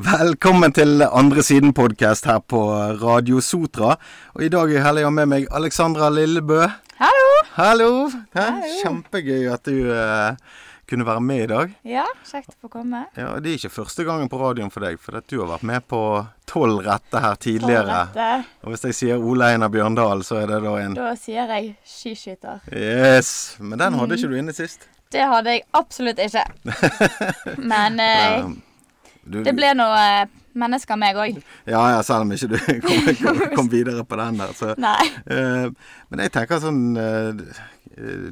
Velkommen til Andre siden-podkast her på Radio Sotra. Og i dag har jeg med meg Alexandra Lillebø. Hallo! Hallo! Hallo. Kjempegøy at du uh, kunne være med i dag. Ja, kjekt å få komme. Ja, Det er ikke første gangen på radioen for deg, for at du har vært med på tolv rette her tidligere. Rette. Og hvis jeg sier Ole Einar Bjørndal, så er det da en Da sier jeg skiskyter. Yes! Men den hadde Mm. ikke du inne sist. Det hadde jeg absolutt ikke. Men uh, du, det ble noe eh, mennesker meg òg. Ja, ja, selv om ikke du kom, kom, kom videre på den der, så Nei. Eh, men jeg tenker sånn eh,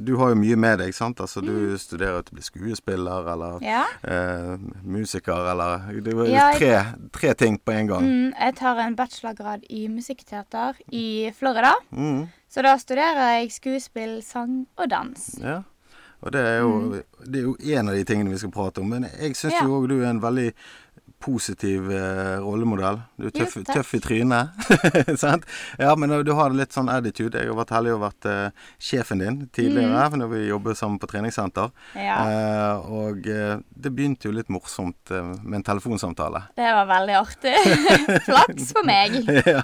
Du har jo mye med deg, sant? Altså, du studerer til å bli skuespiller eller Ja. eh, musiker eller Det er Ja, tre, tre ting på en gang. Mm, jeg tar en bachelorgrad i musikkteater i Florida. Mm, Så da studerer jeg skuespill, sang og dans. ja. Og det er, jo, det er jo en av de tingene vi skal prate om. Men jeg syns Mm. Ja. jo òg du er en veldig positiv eh, rollemodell. Du er tøff, Jo, tøff i trynet. sant? Ja, men du har litt sånn attitude. Jeg har vært heldig og vært eh, sjefen din tidligere, Mm. når vi jobbet sammen på treningssenter. Ja. Eh, og eh, det begynte jo litt morsomt eh, med en telefonsamtale. Det var veldig artig. Flaks for meg. ja.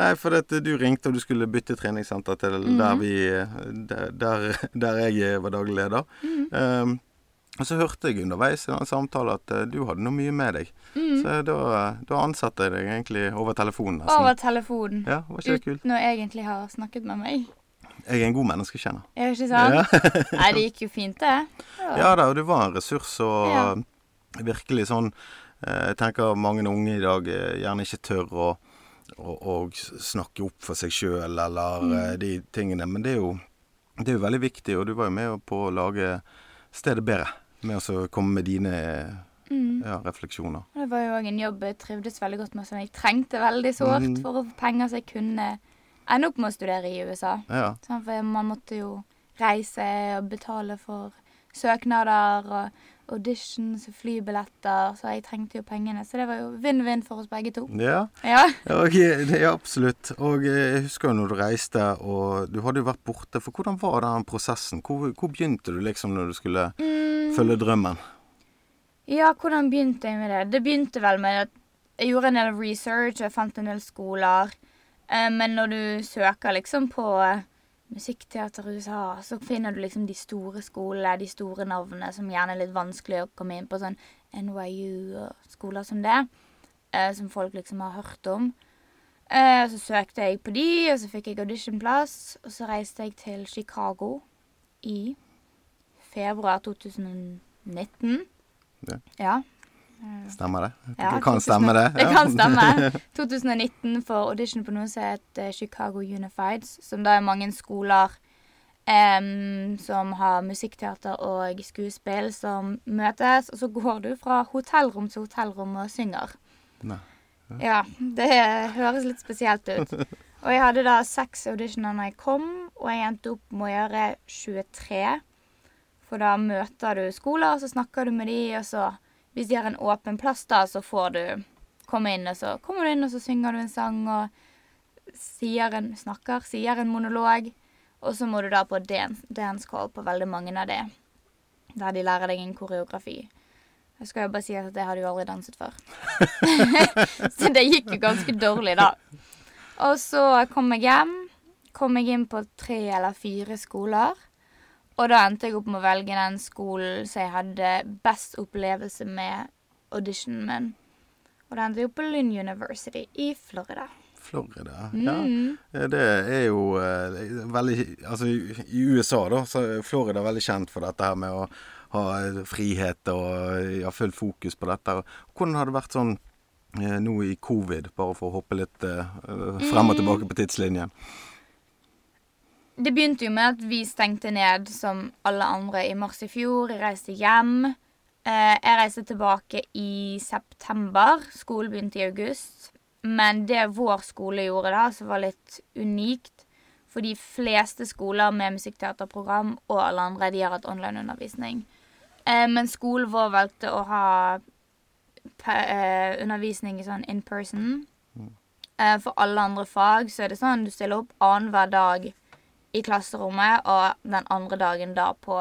Nei, for at du ringte og du skulle bytte treningssenter til mm. der vi eh, der, der, jeg var daglig leder. Mhm. Og så hørte jeg underveis i den samtalen at eh, du hadde noe mye med deg. Mm. Så da, da ansatte jeg deg egentlig over telefonen. nesten. Over telefonen. Ja, var ikke det kult? Uten å egentlig ha snakket med meg. Jeg er en god menneskekjenner. Er det ikke sant? Ja. Nei, det gikk jo fint, det. ja da, og du var en ressurs og Ja. virkelig sånn eh, Jeg tenker mange unge i dag eh, gjerne ikke tør å, å, å snakke opp for seg sjøl eller Mm. eh, de tingene. Men det er, jo, det er jo veldig viktig, og du var jo med på å lage stedet bedre. Med å komme med dine Mm. ja, refleksjoner. Det var jo òg en jobb jeg trivdes veldig godt med, som jeg trengte veldig sårt mm. for å få penger så jeg kunne ende opp med å studere i USA. Ja. Sånn, for man måtte jo reise og betale for søknader og auditions flybilletter, så jeg trengte jo pengene. Så det var jo vinn-vinn for oss begge to. Ja, Ja. Okay, det er absolutt. Og eh, jeg husker jo når du reiste, og du hadde jo vært borte. For hvordan var den prosessen? Hvor, hvor begynte du liksom når du skulle Mm, følge drømmen? ja, hvordan begynte jeg med det? Det begynte vel med at jeg gjorde en del research, jeg fant en del skoler. Eh, men når du søker liksom på eh, musikkteater i USA, så finner du liksom de store skolene, de store navnene, som gjerne er litt vanskelig å komme inn på, sånn NYU og skoler som det, eh, som folk liksom har hørt om. Eh, så søkte jeg på de, og så fikk jeg auditionplass, og så reiste jeg til Chicago i februar 2019. Ja. Ja. Stemmer det? Ja, det kan 2000 stemme, det? Det kan stemme. 2019 for audition på noe som heter Chicago Unified, som da er mange skoler um, som har musikkteater og skuespill som møtes, og så går du fra hotellrom til hotellrom og synger. Nei. Ja, det høres litt spesielt ut. Og jeg hadde da seks auditioner når jeg kom, og jeg endte opp med å gjøre 23. For da møter du skoler, og så snakker du med de, og så Hvis de har en åpen plass, da, så får du komme inn, og så kommer du inn, og så synger du en sang og sier en, snakker, sier en monolog. Og så må du da på dance, dance call på veldig mange av det. Der de lærer deg en koreografi. Jeg skal jo bare si at det hadde jo aldri danset før. så det gikk jo ganske dårlig, da. Og så kom jeg hjem. Kom jeg inn på tre eller fire skoler. Og da endte jeg opp med å velge den skolen som jeg hadde best opplevelse med auditionen min. Og da endte jeg opp på Lynn University i Florida. Florida, ja. Mm. Eh, Det er jo eh, veldig Altså, i USA, da, så er Florida veldig kjent for dette her med å ha eh, frihet og ha fullt fokus på dette. Hvordan har det vært sånn eh, nå i covid, bare for å hoppe litt eh, frem og tilbake på tidslinjen? Det begynte jo med at vi stengte ned som alle andre i mars i fjor. Jeg reiste hjem. Eh, jeg reiste tilbake i september. Skolen begynte i august. Men det vår skole gjorde da, som var litt unikt For de fleste skoler med musikkteaterprogram og alle andre, de har hatt onlineundervisning. Eh, men skolen vår valgte å ha eh, undervisning i sånn in person. Eh, for alle andre fag så er det sånn du stiller opp annenhver dag i klasserommet, og den andre dagen da på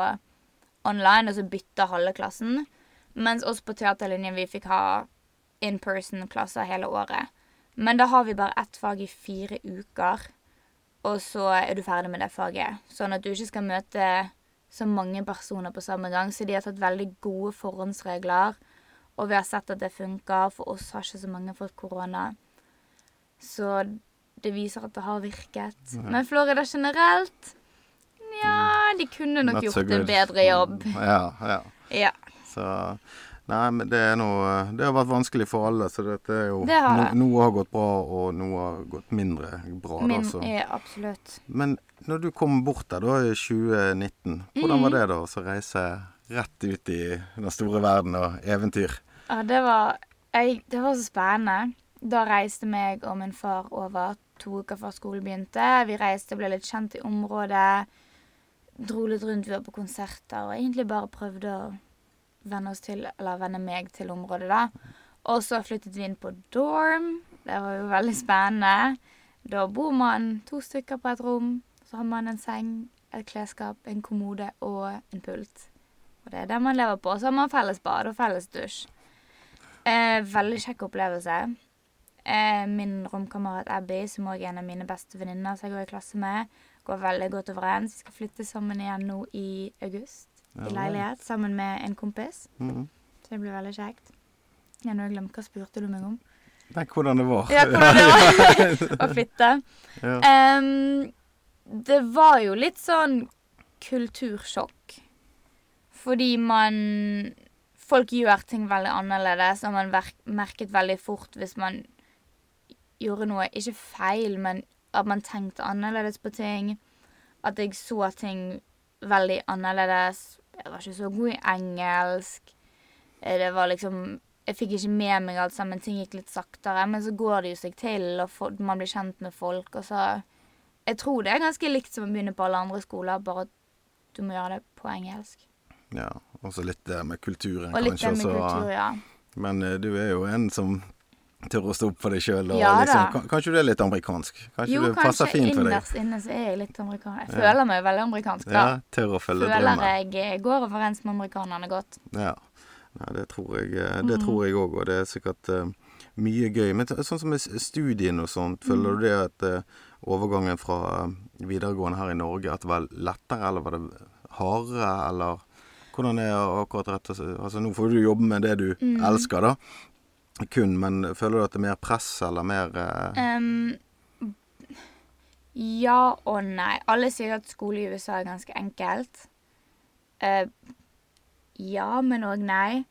online, og så bytta halve klassen. Mens oss på teaterlinjen, vi fikk ha in person-klasser hele året. Men da har vi bare ett fag i fire uker, og så er du ferdig med det faget. Sånn at du ikke skal møte så mange personer på samme gang. Så de har tatt veldig gode forhåndsregler, og vi har sett at det funker. For oss har ikke så mange fått korona. Så det viser at det har virket. Men Florida generelt Nja, de kunne nok Not so gjort en bedre jobb. Ja, ja. Ja. Så Nei, men det er noe Det har vært vanskelig for alle, så dette er jo Det har no. Noe har gått bra, og noe har gått mindre bra. Min da, er absolutt. Men når du kom bort der da i 2019, hvordan Mm. var det da å reise rett ut i den store verden og eventyr? Ja, det var jeg, Det var så spennende. Da reiste meg og min far over to uker før skolen begynte. Vi reiste, og ble litt kjent i området. Dro litt rundt, vi var på konserter og egentlig bare prøvde å venne oss til, eller venne meg til området, da. Og så flyttet vi inn på dorm. Det var jo veldig spennende. Da bor man to stykker på et rom. Så har man en seng, et klesskap, en kommode og en pult. Og det er det man lever på. Så har man felles bad og felles dusj. Eh, veldig kjekk opplevelse. Eh, min romkamerat Abby, som også er en av mine beste venninner som jeg går i klasse med, går veldig godt overens. Vi skal flytte sammen igjen nå i august. Ja, I leilighet sammen med en kompis. Mhm. Så det blir veldig kjekt. Jeg har jeg glemt hva spurte du meg om. Nei, hvordan det var. Ja, hvordan det var å flytte. Ja. Um, det var jo litt sånn kultursjokk. Fordi man Folk gjør ting veldig annerledes, og man merket veldig fort hvis man gjorde noe Ikke feil, men at man tenkte annerledes på ting. At jeg så ting veldig annerledes. Jeg var ikke så god i engelsk. Eh, Det var liksom Jeg fikk ikke med meg alt sammen. Ting gikk litt saktere. Men så går det jo seg til, og for, man blir kjent med folk, og så Jeg tror det er ganske likt som å begynne på alle andre skoler, bare at du må gjøre det på engelsk. ja. Og så litt det med kulturen, Og litt det med kultur, ja. Men eh, du er jo en som tør å stå opp for deg sjøl. Ja liksom, kan- kanskje du er litt amerikansk? Kanskje Jo, du passer kanskje fint for deg? innerst inne så er jeg litt amerikansk. Jeg Ja. føler meg veldig amerikansk, da. Ja, tør å følge Føler drømmen. jeg eh, går overens med amerikanerne godt. Ja. Nei, det tror jeg eh, Det Mhm. tror jeg òg, og det er sikkert uh, mye gøy. Men sånn som med studien og sånt, føler mm. du det at uh, overgangen fra eh, videregående her i Norge, at det var lettere, eller var det hardere, eller hvordan er akkurat rett Altså, nå får du jobbe med det du mm. elsker, da. Kun, men føler du at det er mer press, eller mer Em, ja og nei. Alle sier at skole i USA er ganske enkelt. Uh, ja, men òg nei.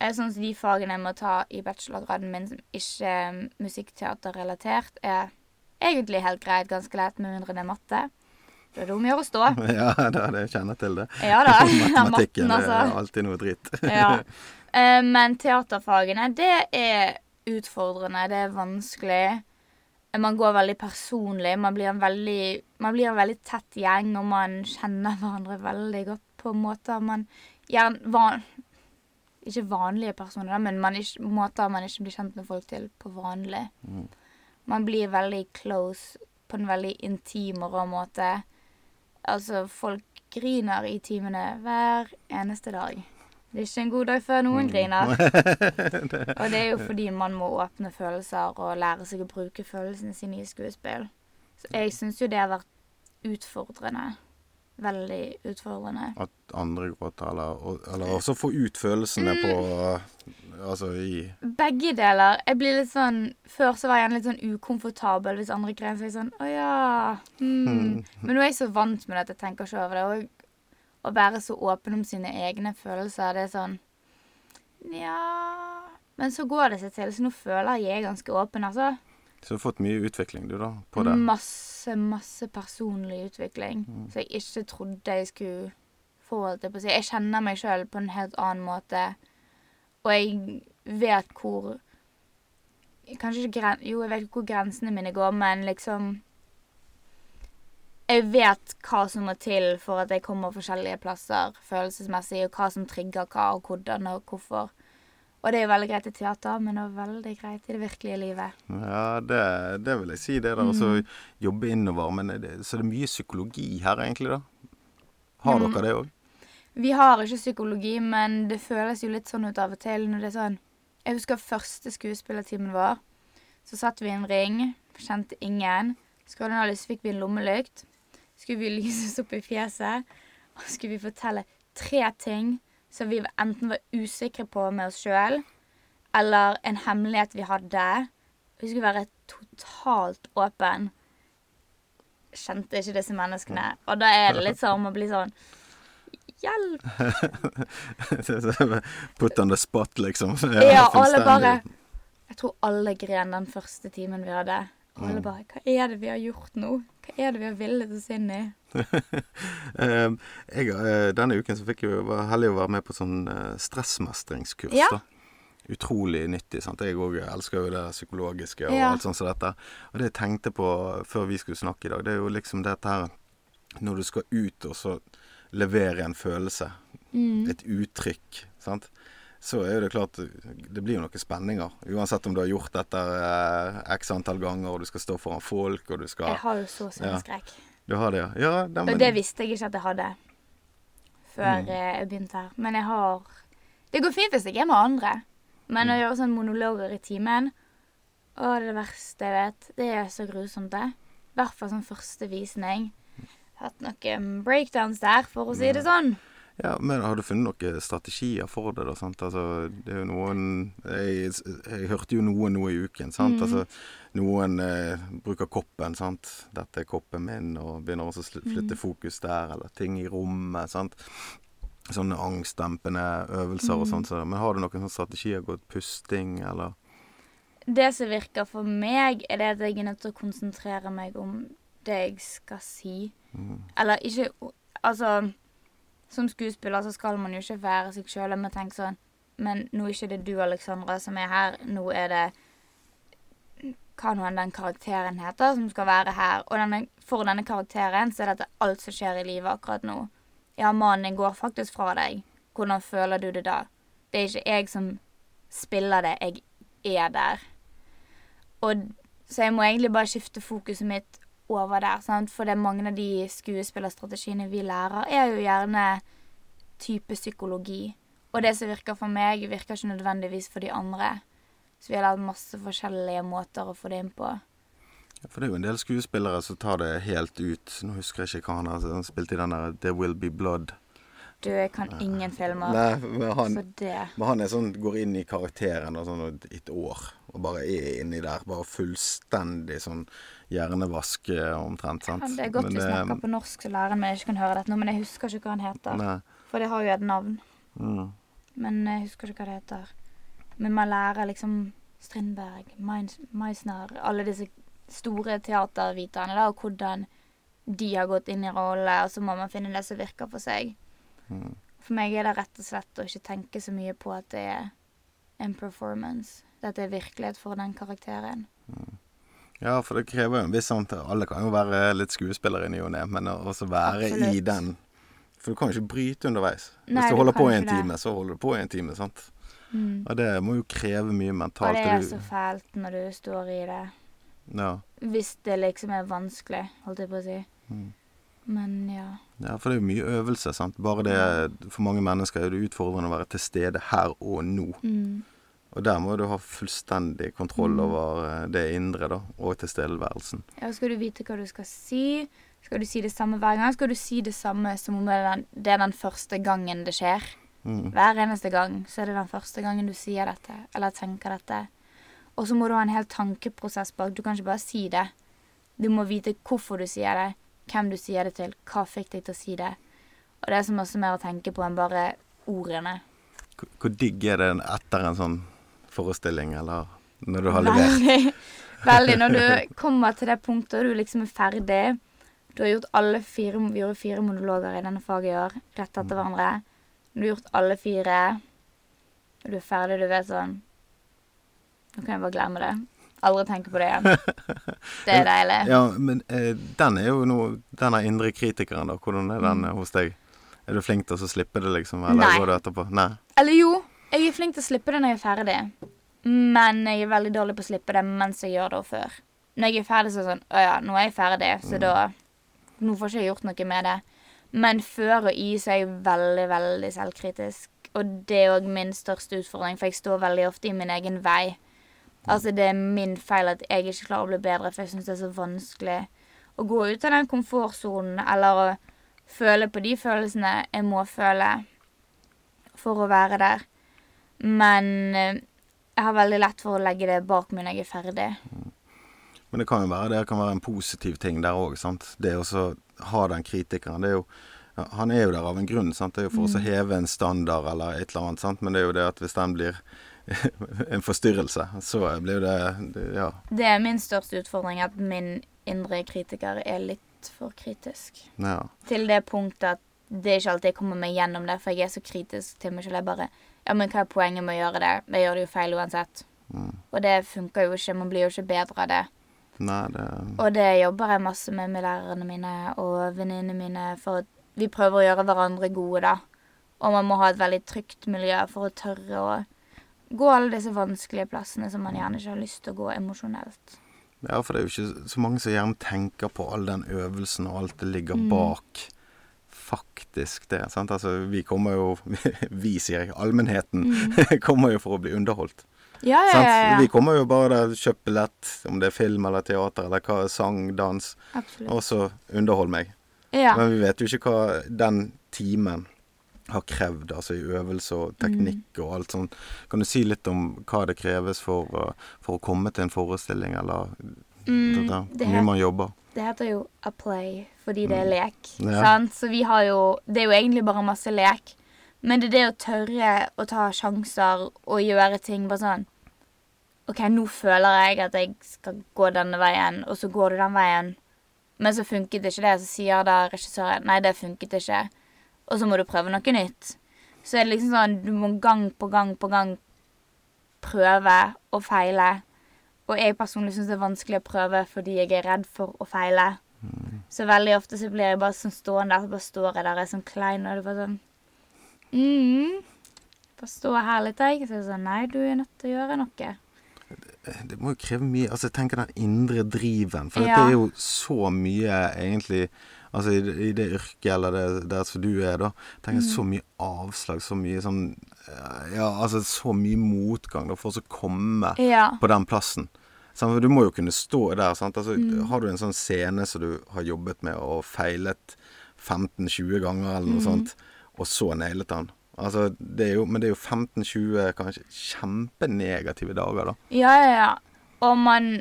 Er sånn som de fagene jeg må ta i bachelorgraden min som ikke er musikkteaterrelatert, er egentlig helt greit, ganske lett, med mindre det er matte. Da er det om å gjøre å stå. Ja, det, det kjenner til det. Ja da. Matematikken Matten, det er altså. alltid noe dritt. Ja. Eh, men teaterfagene, det er utfordrende, det er vanskelig. Man går veldig personlig. Man blir en veldig, man blir en veldig tett gjeng, og man kjenner hverandre veldig godt på måter man gjerne van, Ikke vanlige personer, men man ikke, måter man ikke blir kjent med folk til på vanlig. Mm. Man blir veldig close på en veldig intim og rå måte. Altså, folk griner i timene hver eneste dag. Det er ikke en god dag før noen griner. Og det er jo fordi man må åpne følelser og lære seg å bruke følelsene sine i skuespill. Så jeg syns jo det har vært utfordrende. Veldig utfordrende. At andre gråter, eller, og- eller også få ut følelsene på Altså i Begge deler. Jeg blir litt sånn Før så var jeg litt sånn ukomfortabel hvis andre grein. Så jeg sånn Å ja. Mm. Men nå er jeg så vant med det at jeg tenker ikke over det. Og å være så åpen om sine egne følelser, det er sånn Nja Men så går det seg til, så nå føler jeg er ganske åpen, altså. Så du har fått mye utvikling, du, da, på det. Masse, masse personlig utvikling. Så jeg ikke trodde jeg skulle få, holdt jeg på å si. Jeg kjenner meg sjøl på en helt annen måte. Og jeg vet hvor Kanskje ikke gren... Jo, jeg vet hvor grensene mine går, men liksom Jeg vet hva som må til for at jeg kommer forskjellige plasser følelsesmessig, og hva som trigger hva, og hvordan og hvorfor. Og det er jo veldig greit i teater, men er veldig greit i det virkelige livet. Ja, det, det vil jeg si. Det der å Mm. jobbe innover. Men det, så det er mye psykologi her, egentlig, da? Har Mm. dere det òg? Vi har ikke psykologi, men det føles jo litt sånn ut av og til når det er sånn Jeg husker første skuespillertimen vår. Så satt vi i en ring, kjente ingen. Skulle ha lyst, fikk vi en lommelykt. Skulle vi lyses opp i fjeset. Og skulle vi fortelle tre ting som vi enten var usikre på med oss sjøl, eller en hemmelighet vi hadde. Vi skulle være totalt åpen. Kjente ikke disse menneskene. Og da er det litt sånn å bli sånn Hjelp! Put on the spot, liksom. Ja, alle bare Jeg tror alle gren den første timen vi hadde. Og alle Mm. bare Hva er det vi har gjort nå? Hva er det vi har villet oss inn i? Eh, jeg, eh, denne uken så fikk jeg var heldig å være med på sånn eh, stressmestringskurs. Ja. da. Utrolig nyttig. sant? Jeg òg elsker jo det psykologiske og Ja. alt sånt som dette. Og det jeg tenkte på før vi skulle snakke i dag, det er jo liksom dette her Når du skal ut og så levere en følelse, Mm. et uttrykk, sant. Så er det klart Det blir jo noen spenninger. Uansett om du har gjort dette eh, x antall ganger, og du skal stå foran folk, og du skal Jeg har jo så sceneskrekk. Du har det, ja? ja det, Og det visste jeg ikke at jeg hadde før Mm. eh, jeg begynte her. Men jeg har Det går fint hvis jeg er med andre. Men Mm. å gjøre sånne monologer i timen Å, det det verste jeg vet. Det er så grusomt, det. I hvert fall sånn første visning. Hatt noen breakdowns der, for å si det sånn. Ja, men har du funnet noen strategier for det, da? sant? Altså, det er jo noen Jeg, jeg hørte jo noen nå i uken, sant. Mm. Altså, noen eh, bruker koppen, sant. 'Dette er koppen min', og begynner også å flytte Mm. fokus der, eller ting i rommet, sant. Sånne angstdempende øvelser og Mm. sånt. Så. Men har du noen sånne strategier? Gått pusting, eller Det som virker for meg, er det at jeg er nødt til å konsentrere meg om det jeg skal si. mm. Eller ikke Altså, som skuespiller så skal man jo ikke være seg sjøl. Men tenk sånn Men nå er ikke det du, Alexandra, som er her. Nå er det hva nå enn den karakteren heter, som skal være her. Og denne, for denne karakteren så er dette alt som skjer i livet akkurat nå. Ja, mannen din går faktisk fra deg. Hvordan føler du det da? Det er ikke jeg som spiller det, jeg er der. Og så jeg må egentlig bare skifte fokuset mitt over der. Sant? For det er mange av de skuespillerstrategiene vi lærer, er jo gjerne type psykologi. Og det som virker for meg, virker ikke nødvendigvis for de andre. Så vi har lært masse forskjellige måter å få det inn på. Ja, For det er jo en del skuespillere som tar det helt ut. Nå husker jeg ikke hva han har han spilte i den der 'There Will Be Blood'. Du, jeg kan ingen filmer. Nei, men han, Så det Men han er sånn, går inn i karakteren og sånn et- et år, og bare er inni der. Bare fullstendig sånn hjernevask eh, omtrent, sant. ja, Det er godt Men vi det- snakker på norsk, så læreren min ikke kan høre dette nå. Men jeg husker ikke hva han heter. Nei. For det har jo et navn. Mm. Men jeg husker ikke hva det heter. Men man lærer liksom Strindberg, Meisner Alle disse store teaterviterne, da, og hvordan de har gått inn i rollene, og så må man finne det som virker for seg. Mm. For meg er det rett og slett å ikke tenke så mye på at det er en performance. At det er virkelighet for den karakteren. Ja, for det krever jo en viss sånn Alle kan jo være litt skuespillere i ny og ne, men å også være i den For du kan jo ikke bryte underveis. Nei, Hvis du holder du på i en det. time, så holder du på i en time, sant. Mm. Og det må jo kreve mye mentalt. Og det er så fælt når du står i det. ja. Hvis det liksom er vanskelig, holdt jeg på å si. Mm. Men ja. ja, for det er jo mye øvelse, sant. Bare det For mange mennesker er det utfordrende å være til stede her og nå. Mm. Og der må du ha fullstendig kontroll Mm. over eh, det indre, da, og tilstedeværelsen. Ja, skal du vite hva du skal si? Skal du si det samme hver gang? Skal du si det samme som om det er den, det er den første gangen det skjer? Mm. Hver eneste gang så er det den første gangen du sier dette, eller tenker dette. Og så må du ha en hel tankeprosess bak. Du kan ikke bare si det. Du må vite hvorfor du sier det, hvem du sier det til, hva fikk deg til å si det. Og det er så masse mer å tenke på enn bare ordene. Hvor digg er det etter en sånn forestilling, eller når du har levert? Veldig. Veldig. Når du kommer til det punktet og du liksom er ferdig Du har gjort alle fire Vi gjorde fire monologer i denne faget i år, rett etter hverandre. Du har gjort alle fire, du er ferdig, du vet sånn Nå kan jeg bare glemme det. Aldri tenke på det igjen. Det er deilig. Ja, men eh, den er jo noe Denne indre kritikeren, da. Hvordan er den Mm. hos deg? Er du flink til å slippe det, liksom? Eller Nei. går du etterpå? Nei. Eller jo, jeg er flink til å slippe det når jeg er ferdig. Men jeg er veldig dårlig på å slippe det mens jeg gjør det og før. Når jeg er ferdig, så er det sånn Å ja, nå er jeg ferdig, så da Nå får ikke jeg gjort noe med det. Men før og i så er jeg veldig, veldig selvkritisk. Og det er òg min største utfordring, for jeg står veldig ofte i min egen vei. Altså, det er min feil at jeg ikke klarer å bli bedre, for jeg syns det er så vanskelig å gå ut av den komfortsonen eller å føle på de følelsene jeg må føle for å være der. Men eh, jeg har veldig lett for å legge det bak meg når jeg er ferdig. Men det kan jo være det kan være en positiv ting der òg. Det å ha den kritikeren. Det er jo, han er jo der av en grunn. Sant? Det er jo for mm. å heve en standard eller et eller annet. Sant? Men det er jo det at hvis den blir en forstyrrelse, så blir det, det Ja. Det er min største utfordring, at min indre kritiker er litt for kritisk. ja. Til det punktet at det er ikke alltid jeg kommer meg gjennom det, for jeg er så kritisk til meg selv. Jeg bare Ja, men hva er poenget med å gjøre det? Jeg gjør det jo feil uansett. Mm. Og det funker jo ikke. Man blir jo ikke bedre av det. Nei, det Og det jobber jeg masse med med lærerne mine og venninnene mine, for vi prøver å gjøre hverandre gode, da. Og man må ha et veldig trygt miljø for å tørre å gå alle disse vanskelige plassene som man gjerne ikke har lyst til å gå emosjonelt. Ja, for det er jo ikke så mange som gjerne tenker på all den øvelsen og alt det ligger Mm. Faktisk det. sant? Altså, vi kommer jo Vi, sier jeg. Allmennheten kommer jo for å bli underholdt. Ja, ja, ja, ja. Vi kommer jo bare der, kjøp billett, om det er film eller teater eller hva, sang, dans, Absolutt. og så underhold meg. Ja. Men vi vet jo ikke hva den timen har krevd, altså i øvelse og teknikk Mm. og alt sånt. Kan du si litt om hva det kreves for, for å komme til en forestilling, eller Mm, det, det hvor mye man jobber? Det heter jo a play fordi det er lek. Ja. Sant? Så vi har jo Det er jo egentlig bare masse lek. Men det er det å tørre å ta sjanser og gjøre ting bare sånn OK, nå føler jeg at jeg skal gå denne veien, og så går du den veien. Men så funket ikke det, så sier da regissøren nei, det funket ikke. Og så må du prøve noe nytt. Så er det liksom sånn du må gang på gang på gang prøve og feile. Og jeg personlig syns det er vanskelig å prøve fordi jeg er redd for å feile. Så veldig ofte så blir jeg bare sånn stående der, så bare står jeg der og er sånn klein, og det er bare sånn mm, Bare stå her litt, jeg. Så er det sånn Nei, du er nødt til å gjøre noe. Det må jo kreve mye Altså, jeg tenker den indre driven. For Ja. dette er jo så mye, egentlig Altså i, det- i det yrket eller det der som du er, da. Tenker jeg så mye avslag, så mye sånn eh, Ja, altså så mye motgang da, for å komme Ja. på den plassen. For du må jo kunne stå der. Sant? Altså, Har du en sånn scene som du har jobbet med og feilet 15-20 ganger eller noe sånt, og så nailet den Altså, det jo, men det er jo 15-20 kanskje kjempenegative dager, da. Ja, ja, ja. Og man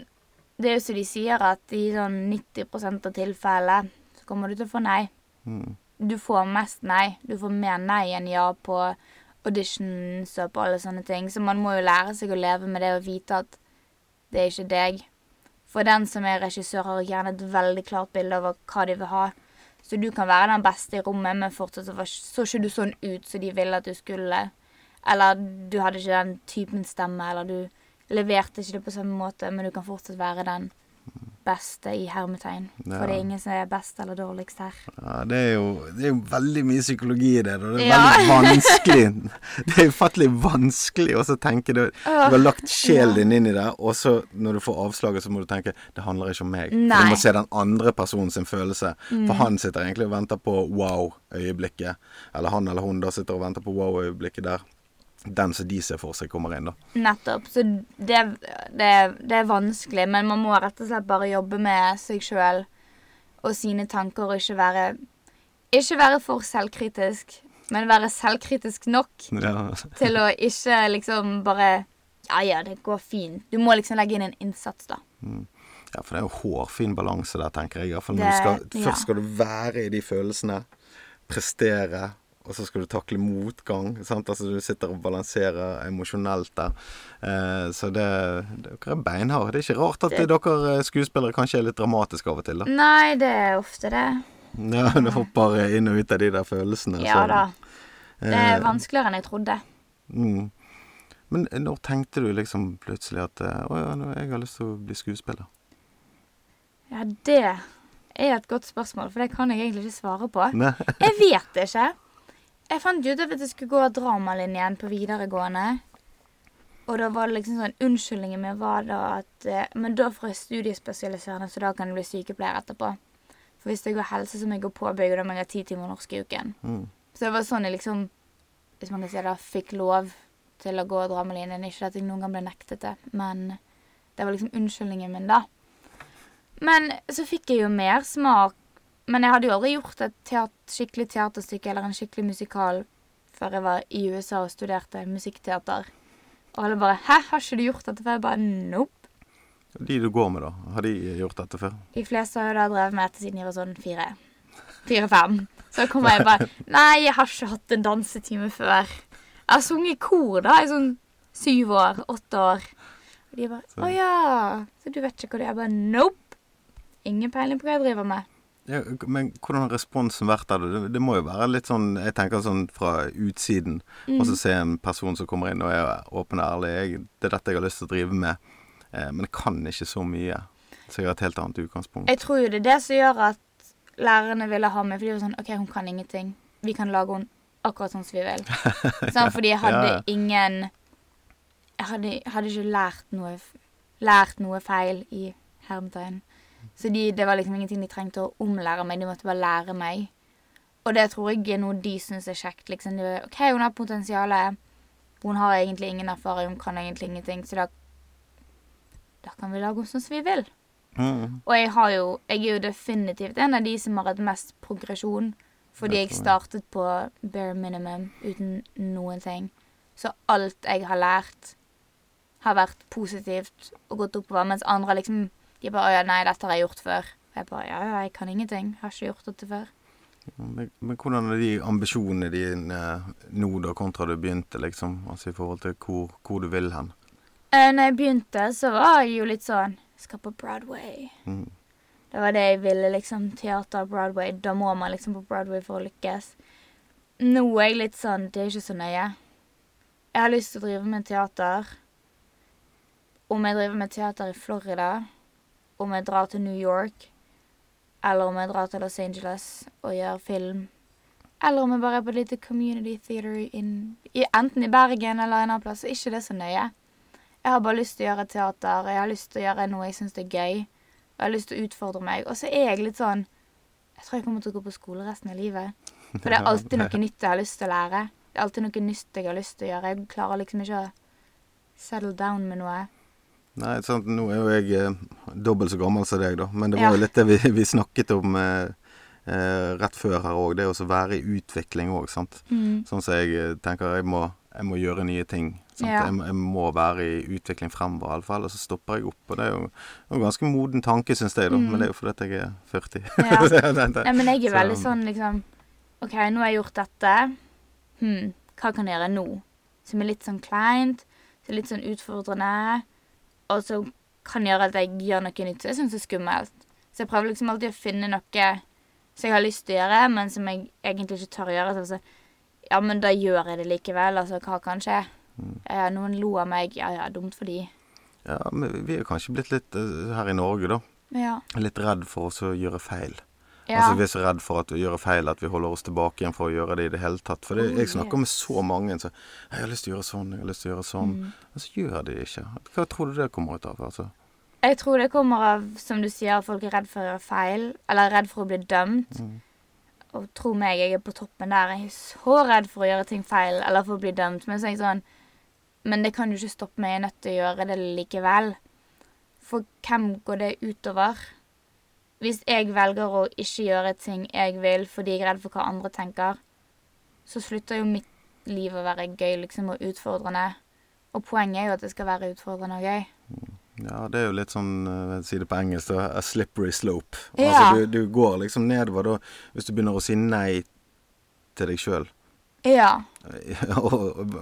Det er jo som de sier, at i sånn 90% av tilfellet så kommer du til å få nei. Mm. Du får mest nei. Du får mer nei enn ja på auditions og på alle sånne ting. Så man må jo lære seg å leve med det og vite at det er ikke deg. For den som er regissør, har gjerne et veldig klart bilde over hva de vil ha. Så du kan være den beste i rommet, men fortsatt så så ikke du sånn ut som de ville at du skulle. Eller du hadde ikke den typen stemme, eller du leverte ikke det på samme måte, men du kan fortsatt være den beste i hermetegn. For det er ingen som er best eller dårligst her. Ja, det er, jo, det er jo veldig mye psykologi i det. Og det er Ja. veldig vanskelig. Det er ufattelig vanskelig å tenke det. Du har lagt sjelen din inn i det, og så når du får avslaget, så må du tenke det handler ikke om meg. Nei. Mm. du må se den andre personen sin følelse. For han sitter egentlig og venter på wow-øyeblikket. Eller han eller hun da sitter og venter på wow-øyeblikket der den som de ser for seg, kommer inn, da. Nettopp. Så det, det, det er vanskelig, men man må rett og slett bare jobbe med seg sjøl og sine tanker, og ikke være Ikke være for selvkritisk, men være selvkritisk nok Ja. til å ikke liksom bare Ja, ja, det går fint. Du må liksom legge inn en innsats, da. Ja, for det er jo hårfin balanse der, tenker jeg. Iallfall når Det- du skal, ja. Først skal du være i de følelsene, prestere, og så skal du takle motgang. Sant? Altså Du sitter og balanserer emosjonelt der. Eh, så det, dere er beinharde. Det er ikke rart at Det- dere skuespillere kanskje er litt dramatiske av og til, da. Nei, det er ofte det. Ja, Du hopper inn og ut av de der følelsene. Ja så- da. Det er Eh, vanskeligere enn jeg trodde. Mm. Men når tenkte du liksom plutselig at eh, Å ja, jeg har lyst til å bli skuespiller? Ja, det er et godt spørsmål, for det kan jeg egentlig ikke svare på. Nei. Jeg vet det ikke. Jeg fant ut at jeg skulle gå dramalinjen på videregående. Og da var det liksom sånn Unnskyldningen min var da at eh, Men da får jeg studiespesialiserende, så da kan jeg bli sykepleier etterpå. For hvis jeg går helse, så må jeg gå påbygg, og da må jeg ha ti timer norsk i uken. Mm. Så det var sånn jeg liksom hvis man kan si det, fikk lov til å gå og dra med linjen. Ikke at jeg noen gang ble nektet det, men det var liksom unnskyldningen min, da. Men så fikk jeg jo mer smak. Men jeg hadde jo aldri gjort et teater, skikkelig teaterstykke eller en skikkelig musikal før jeg var i USA og studerte musikkteater. Og alle bare 'Hæ, har ikke du gjort dette før?' Jeg bare 'Nope'. De du går med, da, har de gjort dette før? De fleste har jo da drevet med dette siden jeg var sånn fire. Fire-fem. Så kommer jeg bare 'Nei, jeg har ikke hatt en dansetime før'. Jeg har sunget i kor da i sånn syv år. Åtte år. Og de bare 'Å ja, så du vet ikke hva du er?' Jeg bare 'Nope'. Ingen peiling på hva jeg driver med. Ja, men hvordan har responsen vært av det? det? Må jo være litt sånn Jeg tenker sånn fra utsiden. Og så se en person som kommer inn og er åpen og ærlig. Jeg, 'Det er dette jeg har lyst til å drive med', eh, men jeg kan ikke så mye. Så jeg har et helt annet utgangspunkt. Jeg tror jo det er det som gjør at lærerne ville ha meg. For de var sånn OK, hun kan ingenting. Vi kan lage henne akkurat sånn som vi vil. sånn, fordi jeg hadde ja. ingen Jeg hadde, hadde ikke lært noe, lært noe feil i hermetegn. Så de, det var liksom ingenting de trengte å omlære meg. De måtte bare lære meg. Og det tror jeg er noe de syns er kjekt. Liksom. De, OK, hun har potensial. Hun har egentlig ingen erfaring, hun kan egentlig ingenting. Så da, da kan vi lage henne sånn som vi vil. Mm. Og jeg har jo Jeg er jo definitivt en av de som har hatt mest progresjon. Fordi jeg startet på bare minimum uten noen ting. Så alt jeg har lært, har vært positivt og gått oppover. Mens andre liksom De bare 'Å ja, nei, dette har jeg gjort før'. Og jeg bare 'Ja, ja, jeg kan ingenting. Har ikke gjort dette før'. Men, men hvordan er de ambisjonene dine nå da, kontra du begynte, liksom? Altså i forhold til hvor, hvor du vil hen? Eh, når jeg begynte, så var jeg jo litt sånn Skal på Broadway. Mm. Det var det jeg ville, liksom. Teater, Broadway. Da må man liksom på Broadway for å lykkes. Nå er jeg litt sånn Det er ikke så nøye. Jeg har lyst til å drive med teater. Om jeg driver med teater i Florida, om jeg drar til New York, eller om jeg drar til Los Angeles og gjør film, eller om jeg bare er på et lite community theater in, i, enten i Bergen eller en annen plass, så er ikke det så nøye. Jeg har bare lyst til å gjøre teater, jeg har lyst til å gjøre noe jeg syns er gøy. Og jeg har lyst til å utfordre meg. Og så er jeg litt sånn Jeg tror jeg kommer til å gå på skole resten av livet. For det er alltid noe nytt jeg har lyst til å lære. Det er alltid noe nytt jeg har lyst til å gjøre. Jeg klarer liksom ikke å settle down med noe. Nei, sant, nå er jo jeg eh, dobbelt så gammel som deg, da. Men det var Ja. jo litt det vi, vi snakket om eh, eh, rett før her òg. Det å være i utvikling òg, sant. Mm. Sånn som jeg eh, tenker jeg må, jeg må gjøre nye ting. Ja. Jeg, jeg må være i utvikling fremover, iallfall. Og så stopper jeg opp. Og det er jo en ganske moden tanke, syns jeg, da. Mm. Men det er jo fordi jeg er 40. Ja. Det- det- ja men jeg er Så- veldig sånn liksom OK, nå har jeg gjort dette. Hm, hva kan jeg gjøre nå? Som er litt sånn kleint, som er litt sånn utfordrende, og som kan gjøre at jeg gjør noe nytt som jeg syns er skummelt. Så jeg prøver liksom alltid å finne noe som jeg har lyst til å gjøre, men som jeg egentlig ikke tør å gjøre. Så altså, ja, men da gjør jeg det likevel. Altså, hva kan skje? Mm. Eh, noen lo av meg. Ja, ja, dumt for de. Ja, men vi er kanskje blitt litt eh, her i Norge, da. Ja. Litt redd for å gjøre feil. Ja. Altså Vi er så redd for at vi gjør feil at vi holder oss tilbake igjen for å gjøre det i det hele tatt. For det, Oh, jeg snakker med så mange som 'Jeg har lyst til å gjøre sånn, jeg har lyst til å gjøre sånn'. Mm. Og så gjør de det ikke. Hva tror du det kommer ut av? altså? Jeg tror det kommer av, som du sier, at folk er redd for å gjøre feil, eller redd for å bli dømt. Mm. Og tro meg, jeg er på toppen der. Jeg er så redd for å gjøre ting feil, eller for å bli dømt. Men så er jeg sånn Men det kan jo ikke stoppe meg, jeg er nødt til å gjøre det likevel. For hvem går det utover? Hvis jeg velger å ikke gjøre ting jeg vil fordi jeg er redd for hva andre tenker, så slutter jo mitt liv å være gøy liksom, og utfordrende. Og poenget er jo at det skal være utfordrende og gøy. Ja, det er jo litt sånn, eh, jeg sier det på engelsk, da, a slippery slope. Ja. Altså du, du går liksom nedover da, hvis du begynner å si nei til deg sjøl. Ja. og,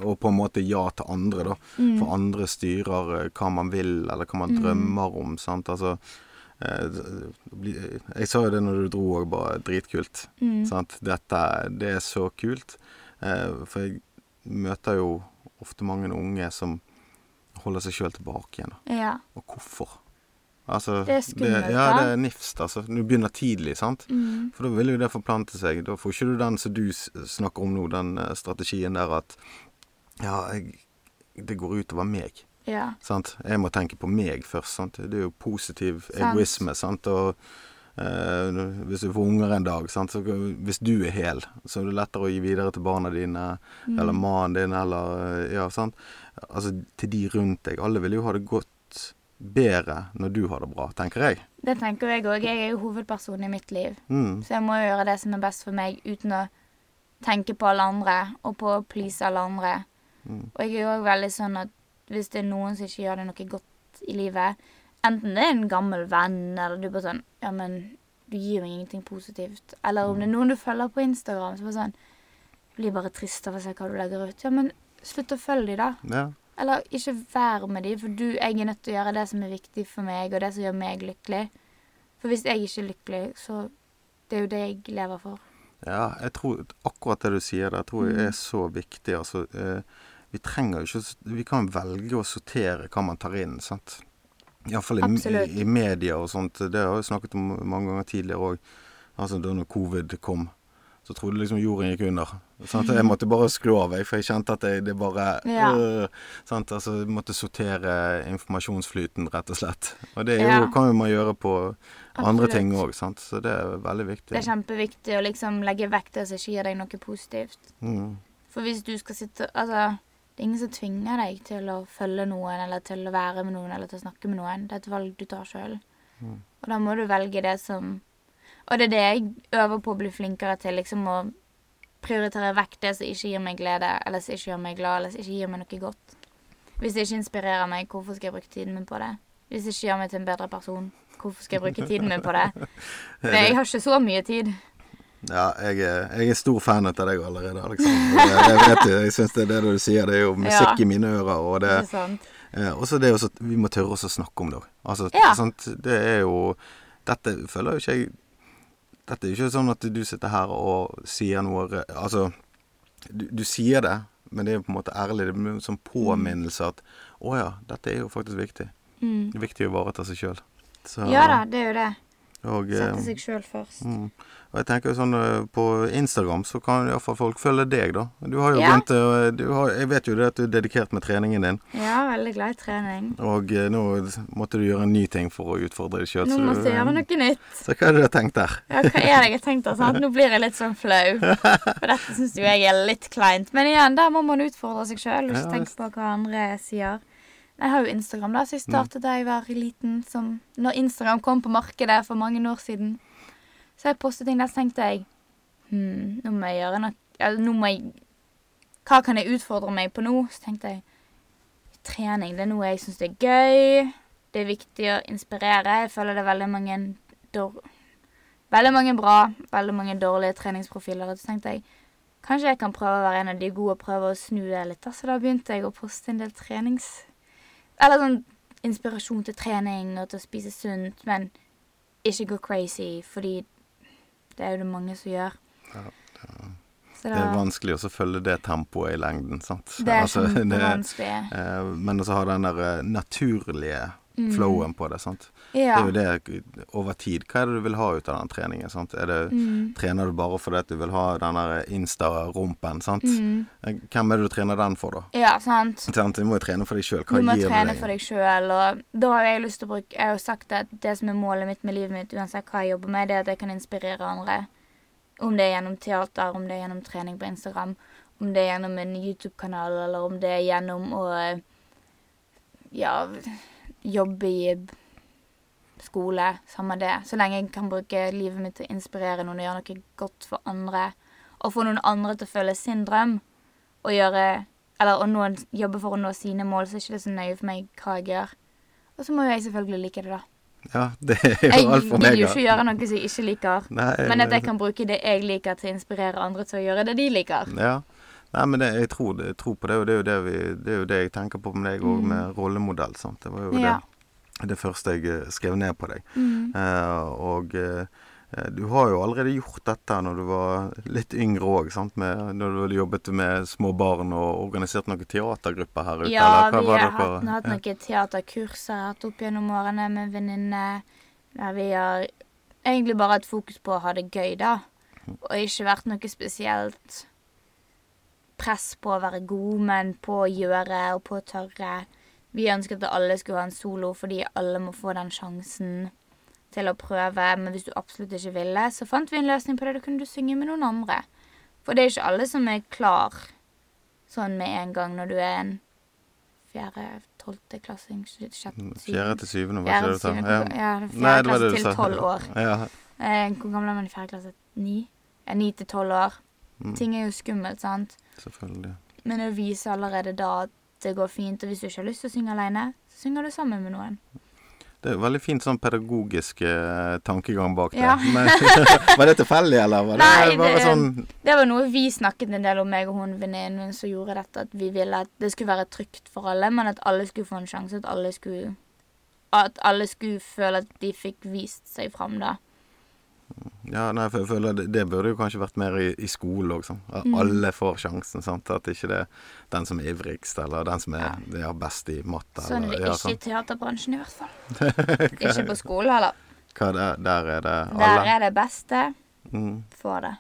og, på en måte ja til andre, da. Mm. For andre styrer eh, hva man vil, eller hva man Mm. drømmer om. sant? Altså eh, Jeg sa jo det når du dro òg, bare dritkult. Mm. Sant? Dette det er så kult. Eh, for jeg møter jo ofte mange unge som holder seg sjøl tilbake igjen. Ja. Og hvorfor? Altså, Det er skummelt, ja, det er nifst, altså. Du begynner tidlig, sant. Mm. For da vil jo det forplante seg. Da får ikke du den som du snakker om nå, den eh, strategien der at Ja, jeg, det går utover meg. Ja. Sant? Jeg må tenke på meg først. Sant? Det er jo positiv Sant. egoisme. Sant? Og eh, Hvis du får unger en dag, sant? Så, hvis du er hel, så er det lettere å gi videre til barna dine, Mm. eller mannen din, eller eh, Ja, sant. Altså til de rundt deg. Alle vil jo ha det godt bedre når du har det bra, tenker jeg. Det tenker jeg òg. Jeg er jo hovedpersonen i mitt liv. Mm. Så jeg må jo gjøre det som er best for meg, uten å tenke på alle andre og på å please alle andre. Mm. Og jeg er òg veldig sånn at hvis det er noen som ikke gjør deg noe godt i livet, enten det er en gammel venn, eller du bare sånn Ja, men du gir meg ingenting positivt. Eller om det er noen du følger på Instagram, så bare sånn Jeg blir bare trist av å se hva du legger ut. Ja, men slutt å følge de, da. Ja. Eller ikke vær med de, for du, jeg er nødt til å gjøre det som er viktig for meg, og det som gjør meg lykkelig. For hvis jeg ikke er lykkelig, så Det er jo det jeg lever for. Ja, jeg tror akkurat det du sier der, tror jeg Mm. er så viktig. Altså, eh, vi trenger jo ikke Vi kan velge å sortere hva man tar inn, sant. Iallfall i, Absolutt. i, i media og sånt. Det har jeg snakket om mange ganger tidligere òg. Altså da når covid kom, så trodde liksom jorden gikk under. Sant? Jeg måtte bare skru av, jeg, for jeg kjente at jeg, det bare Ja. øh, sant? Altså, Jeg måtte sortere informasjonsflyten, rett og slett. Og det jo, Ja. kan jo man gjøre på andre Absolutt. ting òg, sant. Så det er veldig viktig. Det er kjempeviktig å liksom legge vekk det som ikke gir deg noe positivt. Mm. For hvis du skal sitte Altså, det er ingen som tvinger deg til å følge noen, eller til å være med noen, eller til å snakke med noen. Det er et valg du tar sjøl. Mm. Og da må du velge det som Og det er det jeg øver på å bli flinkere til, liksom å prioritere vekk det som ikke gir meg glede, eller som ikke gjør meg glad, eller som ikke gir meg noe godt. Hvis det ikke inspirerer meg, hvorfor skal jeg bruke tiden min på det? Hvis det ikke gjør meg til en bedre person, hvorfor skal jeg bruke tiden min på det? For jeg har ikke så mye tid. Ja, jeg er, jeg er stor fan av deg allerede, Aleksander. Det, det vet du. Jeg syns det er det du sier. Det er jo musikk Ja. i mine ører. Og det det sant? eh, også det er jo så, Vi må tørre oss å snakke om det òg. Altså, Ja. sant? Det er jo Dette føler jo ikke jeg Dette er jo ikke sånn at du sitter her og sier noe Altså, du, du sier det, men det er jo på en måte ærlig. Det blir en sånn påminnelse at å ja, dette er jo faktisk viktig. Mm. Det er viktig å ivareta seg sjøl. Ja da, det er jo det. Og, eh, Sette seg sjøl først. Mm. Og jeg tenker sånn eh, På Instagram så kan iallfall folk følge deg, da. Du har jo Ja. begynt du har, Jeg vet jo det at du er dedikert med treningen din. Ja, veldig glad i trening. Og eh, nå måtte du gjøre en ny ting for å utfordre deg sjøl. Nå må jeg gjøre noe nytt. Så hva er det du har tenkt der? Ja, hva er det jeg har tenkt der? sant? Nå blir jeg litt sånn flau. For dette syns jo jeg er litt kleint. Men igjen, der må man utfordre seg sjøl, og Ja, ikke tenke på hva andre sier. Jeg har jo Instagram, da, så jeg startet da jeg var liten. Som når Instagram kom på markedet for mange år siden. Så jeg postet ting der, så tenkte jeg Hm, nå må jeg gjøre noe Eller nå må jeg Hva kan jeg utfordre meg på nå? Så tenkte jeg trening, det er noe jeg syns er gøy. Det er viktig å inspirere. Jeg føler det er veldig mange Veldig mange bra, veldig mange dårlige treningsprofiler. Og så tenkte jeg kanskje jeg kan prøve å være en av de gode og prøve å snu det litt. Så da begynte jeg å poste en del trenings... Eller sånn inspirasjon til trening og til å spise sunt, men ikke gå crazy, fordi det er jo det mange som gjør. Ja, Så Det er vanskelig å følge det tempoet i lengden, sant. det er Altså, det- kjempevanskelig. eh, men også ha den der eh, naturlige Mm. flowen på det, sant. Ja. Det er jo det over tid. Hva er det du vil ha ut av den treningen, sant. Det Mm. Trener du bare fordi at du vil ha den der Insta-rumpen, sant? Mm. Hvem er det du trener den for, da? Ja, sant. Sant? Du må jo trene for deg sjøl. Du Hva må gir det trene for deg sjøl, og da har jeg lyst til å bruke Jeg har jo sagt at det som er målet mitt med livet mitt, uansett hva jeg jobber med, det er at jeg kan inspirere andre. Om det er gjennom teater, om det er gjennom trening på Instagram, om det er gjennom en YouTube-kanal, eller om det er gjennom å ja, jobbe i skole. Samme det. Så lenge jeg kan bruke livet mitt til å inspirere noen og gjøre noe godt for andre, og få noen andre til å følge sin drøm, og gjøre Eller å noen jobbe for å nå sine mål, så er det ikke så nøye for meg hva jeg gjør. Og så må jo jeg selvfølgelig like det, da. Ja, det er jo Jeg alt for vil jo ikke gjøre noe som jeg ikke liker. Nei, Men at jeg kan bruke det jeg liker, til å inspirere andre til å gjøre det de liker. Ja. Nei, men det, jeg, tror, jeg tror på det, og det er jo det, vi, det, er jo det jeg tenker på med deg òg, Mm. med rollemodell. Sant? Det var jo Ja. det, det første jeg eh, skrev ned på deg. Mm. Eh, og eh, du har jo allerede gjort dette når du var litt yngre òg, når du jobbet med små barn og organisert noen teatergrupper her ute. Ja, eller vi var har dere- hatt, hatt Ja. noen teaterkurs jeg har hatt opp gjennom årene med venninner. Der vi har egentlig bare hatt fokus på å ha det gøy, da. Og ikke vært noe spesielt press på å være god, men på å gjøre og på å tørre. Vi ønsket at alle skulle ha en solo fordi alle må få den sjansen. til å prøve, men hvis du absolutt ikke ville, så fant vi en løsning på det. Da kunne du synge med noen andre. For det er ikke alle som er klar sånn med en gang når du er en fjerde, tolvte klassing, Fjerde til syvende, var ikke det du sa? Ja. fjerde klasse til tolv år. Ja. Eh, hvor gammel er man i fjerde klasse? Ni? Ja, ni til tolv år. Mm, Ting er jo skummelt, sant? selvfølgelig. Men det viser allerede da at det går fint. Og hvis du ikke har lyst til å synge alene, så synger du sammen med noen. Det er jo veldig fint sånn pedagogisk eh, tankegang bak det. Ja. Men var det tilfeldig, eller var det Nei, det- sånn Det var noe vi snakket en del om, meg og hun venninnen min som gjorde dette. At vi ville at det skulle være trygt for alle, men at alle skulle få en sjanse. At alle skulle At alle skulle føle at de fikk vist seg fram, da. Ja, nei, for jeg føler det, det burde jo kanskje vært mer i, i skole òg, sånn. At Mm. alle får sjansen. sant? At ikke det er den som er ivrigst, eller den som er ja. best i matte. Sånn er det eller, ja, ikke i teaterbransjen, i hvert fall. ikke på skole heller. Hva der, der er det Der er det beste. Mm, Får det.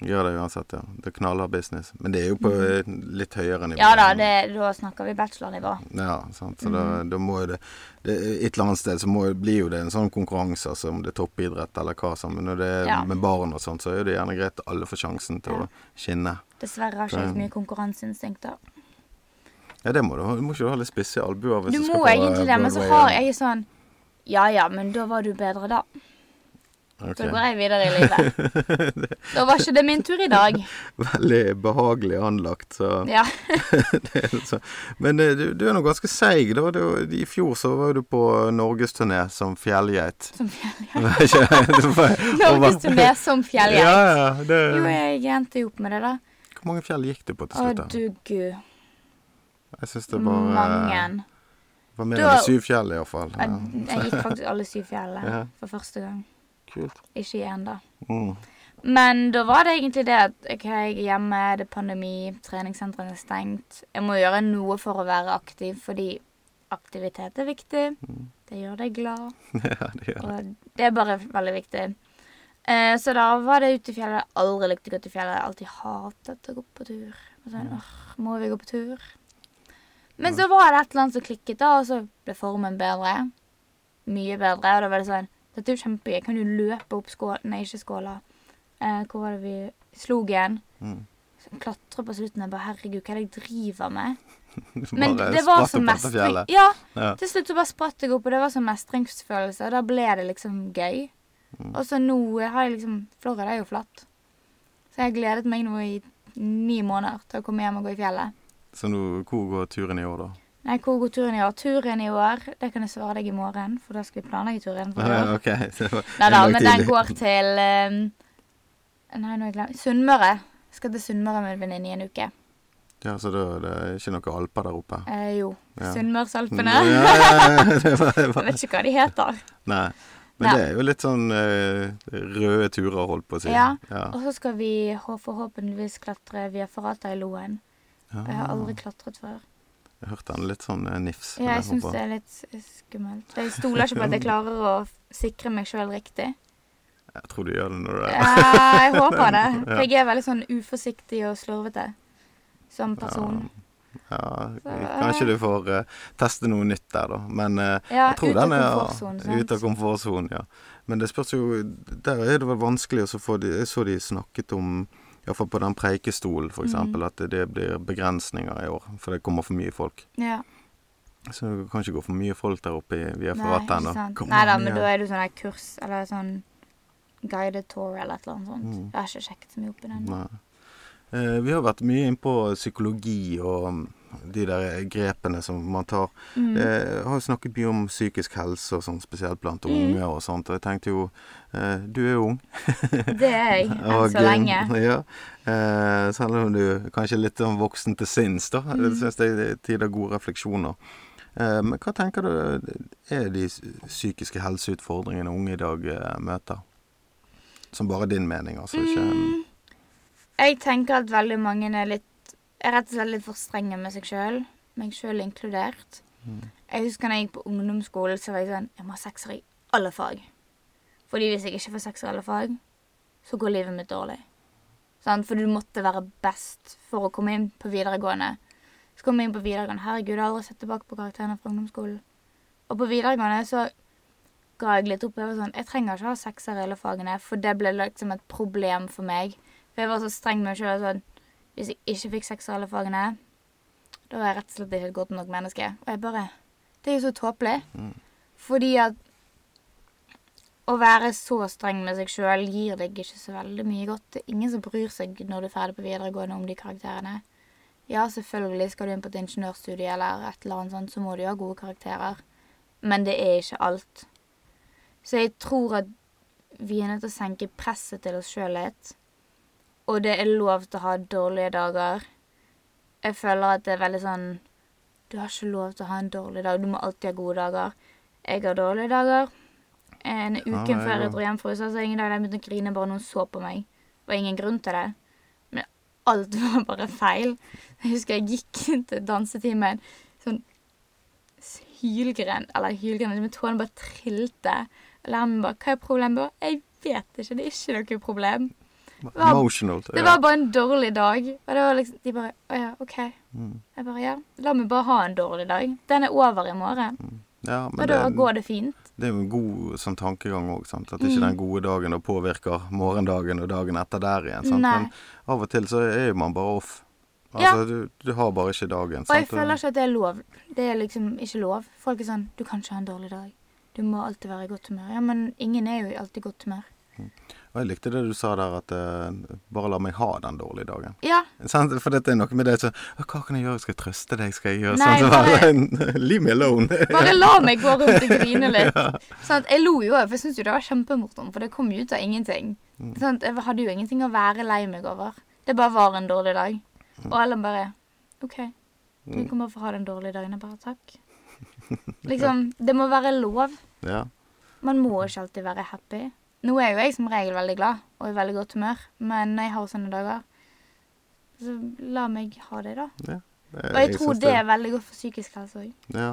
Gjør det uansett, ja. Det knaller business. Men det er jo på mm. litt høyere nivå. Ja da, det, da snakker vi bachelornivå. Ja, sant. Så da, Mm. da må jo det, det Et eller annet sted så må, blir jo det en sånn konkurranse, altså om det er toppidrett eller hva som. Men når det er Ja. med barn og sånn, så er det gjerne greit at alle får sjansen til Ja. å skinne. Dessverre har ikke jeg så mye konkurranseinstinkt. da. Ja, det må du ha. Du må ikke ha litt spisse albuer hvis Du du, må Du må egentlig det, men så har jeg sånn Ja ja, men da var du bedre da. Ok. Så går jeg videre i livet. Da var ikke det min tur i dag. Veldig behagelig anlagt, så Ja. så. Men eh, du, du er nå ganske seig, da. Du, I fjor så var du på norgesturné som fjellgeit. Som fjellgeit. Norgesturné Norgesturné som fjellgeit. Ja, ja. Det, Jo, jeg endte jo opp med det, da. Hvor mange fjell gikk du på til slutt? Å, du gud. Jeg syns det var Mange. Det var mer enn syv fjell, iallfall. Ja. Jeg, jeg gikk faktisk alle syv fjellene Ja. for første gang. Kult. Ikke igjen, da. Mm. Men da var det egentlig det at OK, jeg er hjemme, det er pandemi, treningssentrene er stengt. Jeg må gjøre noe for å være aktiv, fordi aktivitet er viktig. Det gjør deg glad. ja, det gjør det. Og det er bare veldig viktig. Eh, så da var det ute i fjellet. Jeg Aldri likte å gå til fjellet. Jeg har alltid hatet å gå på tur. Og sånn, åh, må vi gå på tur? Men så var det et eller annet som klikket, da, og så ble formen bedre. Mye bedre. Og da var det sånn Dette er jo kjempegøy. Kan du løpe opp skåla Nei, ikke skåla. Eh, hvor var det vi Slogen. Mm. Klatre på slutten. Jeg bare Herregud, hva er det jeg driver med? Men det var så mestring. Ja, Ja. til slutt så bare spratt jeg opp, og det var sånn mestringsfølelse. Og da ble det liksom gøy. Mm. Og så nå har jeg liksom Florida er jo flatt. Så jeg har gledet meg nå i ni måneder til å komme hjem og gå i fjellet. Så nå, hvor går turen i år, da? Nei, hvor går turen i år? Turen i år, det kan jeg svare deg i morgen, for da skal vi planlegge turen. For i okay. Nei da, men den går til um, Nei, nå har jeg glemt Sunnmøre. Skal til Sunnmøre med en venninne i en uke. Ja, så da det er ikke noen alper der oppe? Eh, jo. Ja. Sunnmørsalpene. Ja, ja, ja, det var, det Jeg vet ikke hva de heter. Nei. Men det er jo litt sånn uh, røde turer, holdt på å si. Ja. Og så skal vi forhåpentligvis klatre via Ferrata i Loen. Ja. Jeg har aldri klatret før. Jeg hørte den litt sånn eh, nifs. Ja, jeg syns det er litt skummelt. Jeg stoler ikke på at jeg klarer å sikre meg sjøl riktig. Jeg tror du gjør det når du er Ja, jeg håper det. For jeg er veldig sånn uforsiktig og slurvete som person. Ja, Så, kanskje du får uh, teste noe nytt der, da. Men uh, Ja, jeg tror den er ute? Ut av komfortsonen, ja. Men det spørs jo Der er det vel vanskelig å få de, Jeg så de snakket om Iallfall på den preikestolen, eksempel, Mm. at det, det blir begrensninger i år. For det kommer for mye folk. Ja. Så det kan ikke gå for mye folk der oppe i, via Ferrata ennå. Nei da, men da er det sånn der kurs eller sånn guided tour eller et eller annet sånt. Mm. Jeg har ikke sjekket så mye opp i den. Nei. Eh, vi har vært mye innpå psykologi og de der grepene som man tar. Mm. Eh, har jo snakket mye om psykisk helse og sånn, spesielt blant Mm. unge og sånt. Og jeg tenkte jo eh, Du er jo ung. Det er jeg, enn Og, så lenge. Ja. Eh, selv om du kanskje er litt sånn voksen til sinns, da. Mm. Jeg syns det er tid av gode refleksjoner. Eh, men hva tenker du er de psykiske helseutfordringene unge i dag møter? Som bare din mening, altså. Ikke Mm. Jeg tenker at veldig mange er litt er rett og slett litt for strenge med seg sjøl. Meg sjøl inkludert. Mm. Jeg husker da jeg gikk på ungdomsskolen, så var jeg sånn Jeg må ha sekser i alle fag. Fordi hvis jeg ikke får sekser i alle fag, så går livet mitt dårlig. Sånn? For du måtte være best for å komme inn på videregående. Så kom jeg inn på videregående. Herregud, jeg har aldri sett tilbake på karakterene fra ungdomsskolen. Og på videregående så ga jeg litt opp. Jeg var sånn, jeg trenger ikke ha sekser i alle fagene, for det ble liksom et problem for meg. For jeg var så streng med meg sjøl sånn Hvis jeg ikke fikk alle fagene, da var jeg rett og slett ikke et godt nok menneske. Og jeg bare Det er jo så tåpelig. Fordi at å være så streng med seg sjøl gir deg ikke så veldig mye godt. Det er ingen som bryr seg når du er ferdig på videregående om de karakterene. Ja, selvfølgelig skal du inn på et ingeniørstudie eller et eller annet sånt, så må du jo ha gode karakterer. Men det er ikke alt. Så jeg tror at vi er nødt til å senke presset til oss sjøl litt. Og det er lov til å ha dårlige dager. Jeg føler at det er veldig sånn Du har ikke lov til å ha en dårlig dag. Du må alltid ha gode dager. Jeg har dårlige dager. En uke Ja, jeg før jeg dro hjem fra USA, så ingen dag jeg begynte å grine bare noen så på meg. Det var ingen grunn til det. Men alt var bare feil. Jeg husker jeg gikk til dansetimen sånn hylgren, eller hylgren, men tårene bare trilte. Læreren bare 'Hva er problemet?' Jeg vet ikke, det er ikke noe problem. Emotional. Det var bare en dårlig dag. Og det var liksom, de bare 'Å ja, OK'. Mm. Jeg bare 'Ja, la meg bare ha en dårlig dag. Den er over i morgen. Ja, men Og det, går det fint'. det er jo en god sånn tankegang òg, sant. At Mm. ikke den gode dagen da påvirker morgendagen og dagen etter der igjen. Sant? Nei. Men av og til så er jo man bare off. Ja. Altså, du, du har bare ikke dagen. Og jeg føler ikke at det er lov. Det er liksom ikke lov. Folk er sånn 'Du kan ikke ha en dårlig dag. Du må alltid være i godt humør.' Ja, men ingen er jo alltid i godt humør. Og jeg likte det du sa der, at uh, bare la meg ha den dårlige dagen. Ja. For dette er noe med det sånn Hva kan jeg gjøre? Skal jeg trøste deg? Skal jeg gjøre Nei, sånn? Så bare- bare, Leave me alone. Bare la meg gå rundt og grine litt. Sånn at jeg lo jo òg, for jeg syntes jo det var kjempemorsomt. For det kom jo ut av ingenting. Sånn at jeg hadde jo ingenting å være lei meg over. Det bare var en dårlig dag. Og alle bare OK, du kommer bare få ha den dårlige dagen. Jeg bare takk. Liksom, det må være lov. Ja. Man må ikke alltid være happy. Nå er jo jeg som regel veldig glad og i veldig godt humør, men når jeg har sånne dager, så la meg ha det, da. ja. Og jeg tror det er veldig godt for psykisk helse òg. Ja.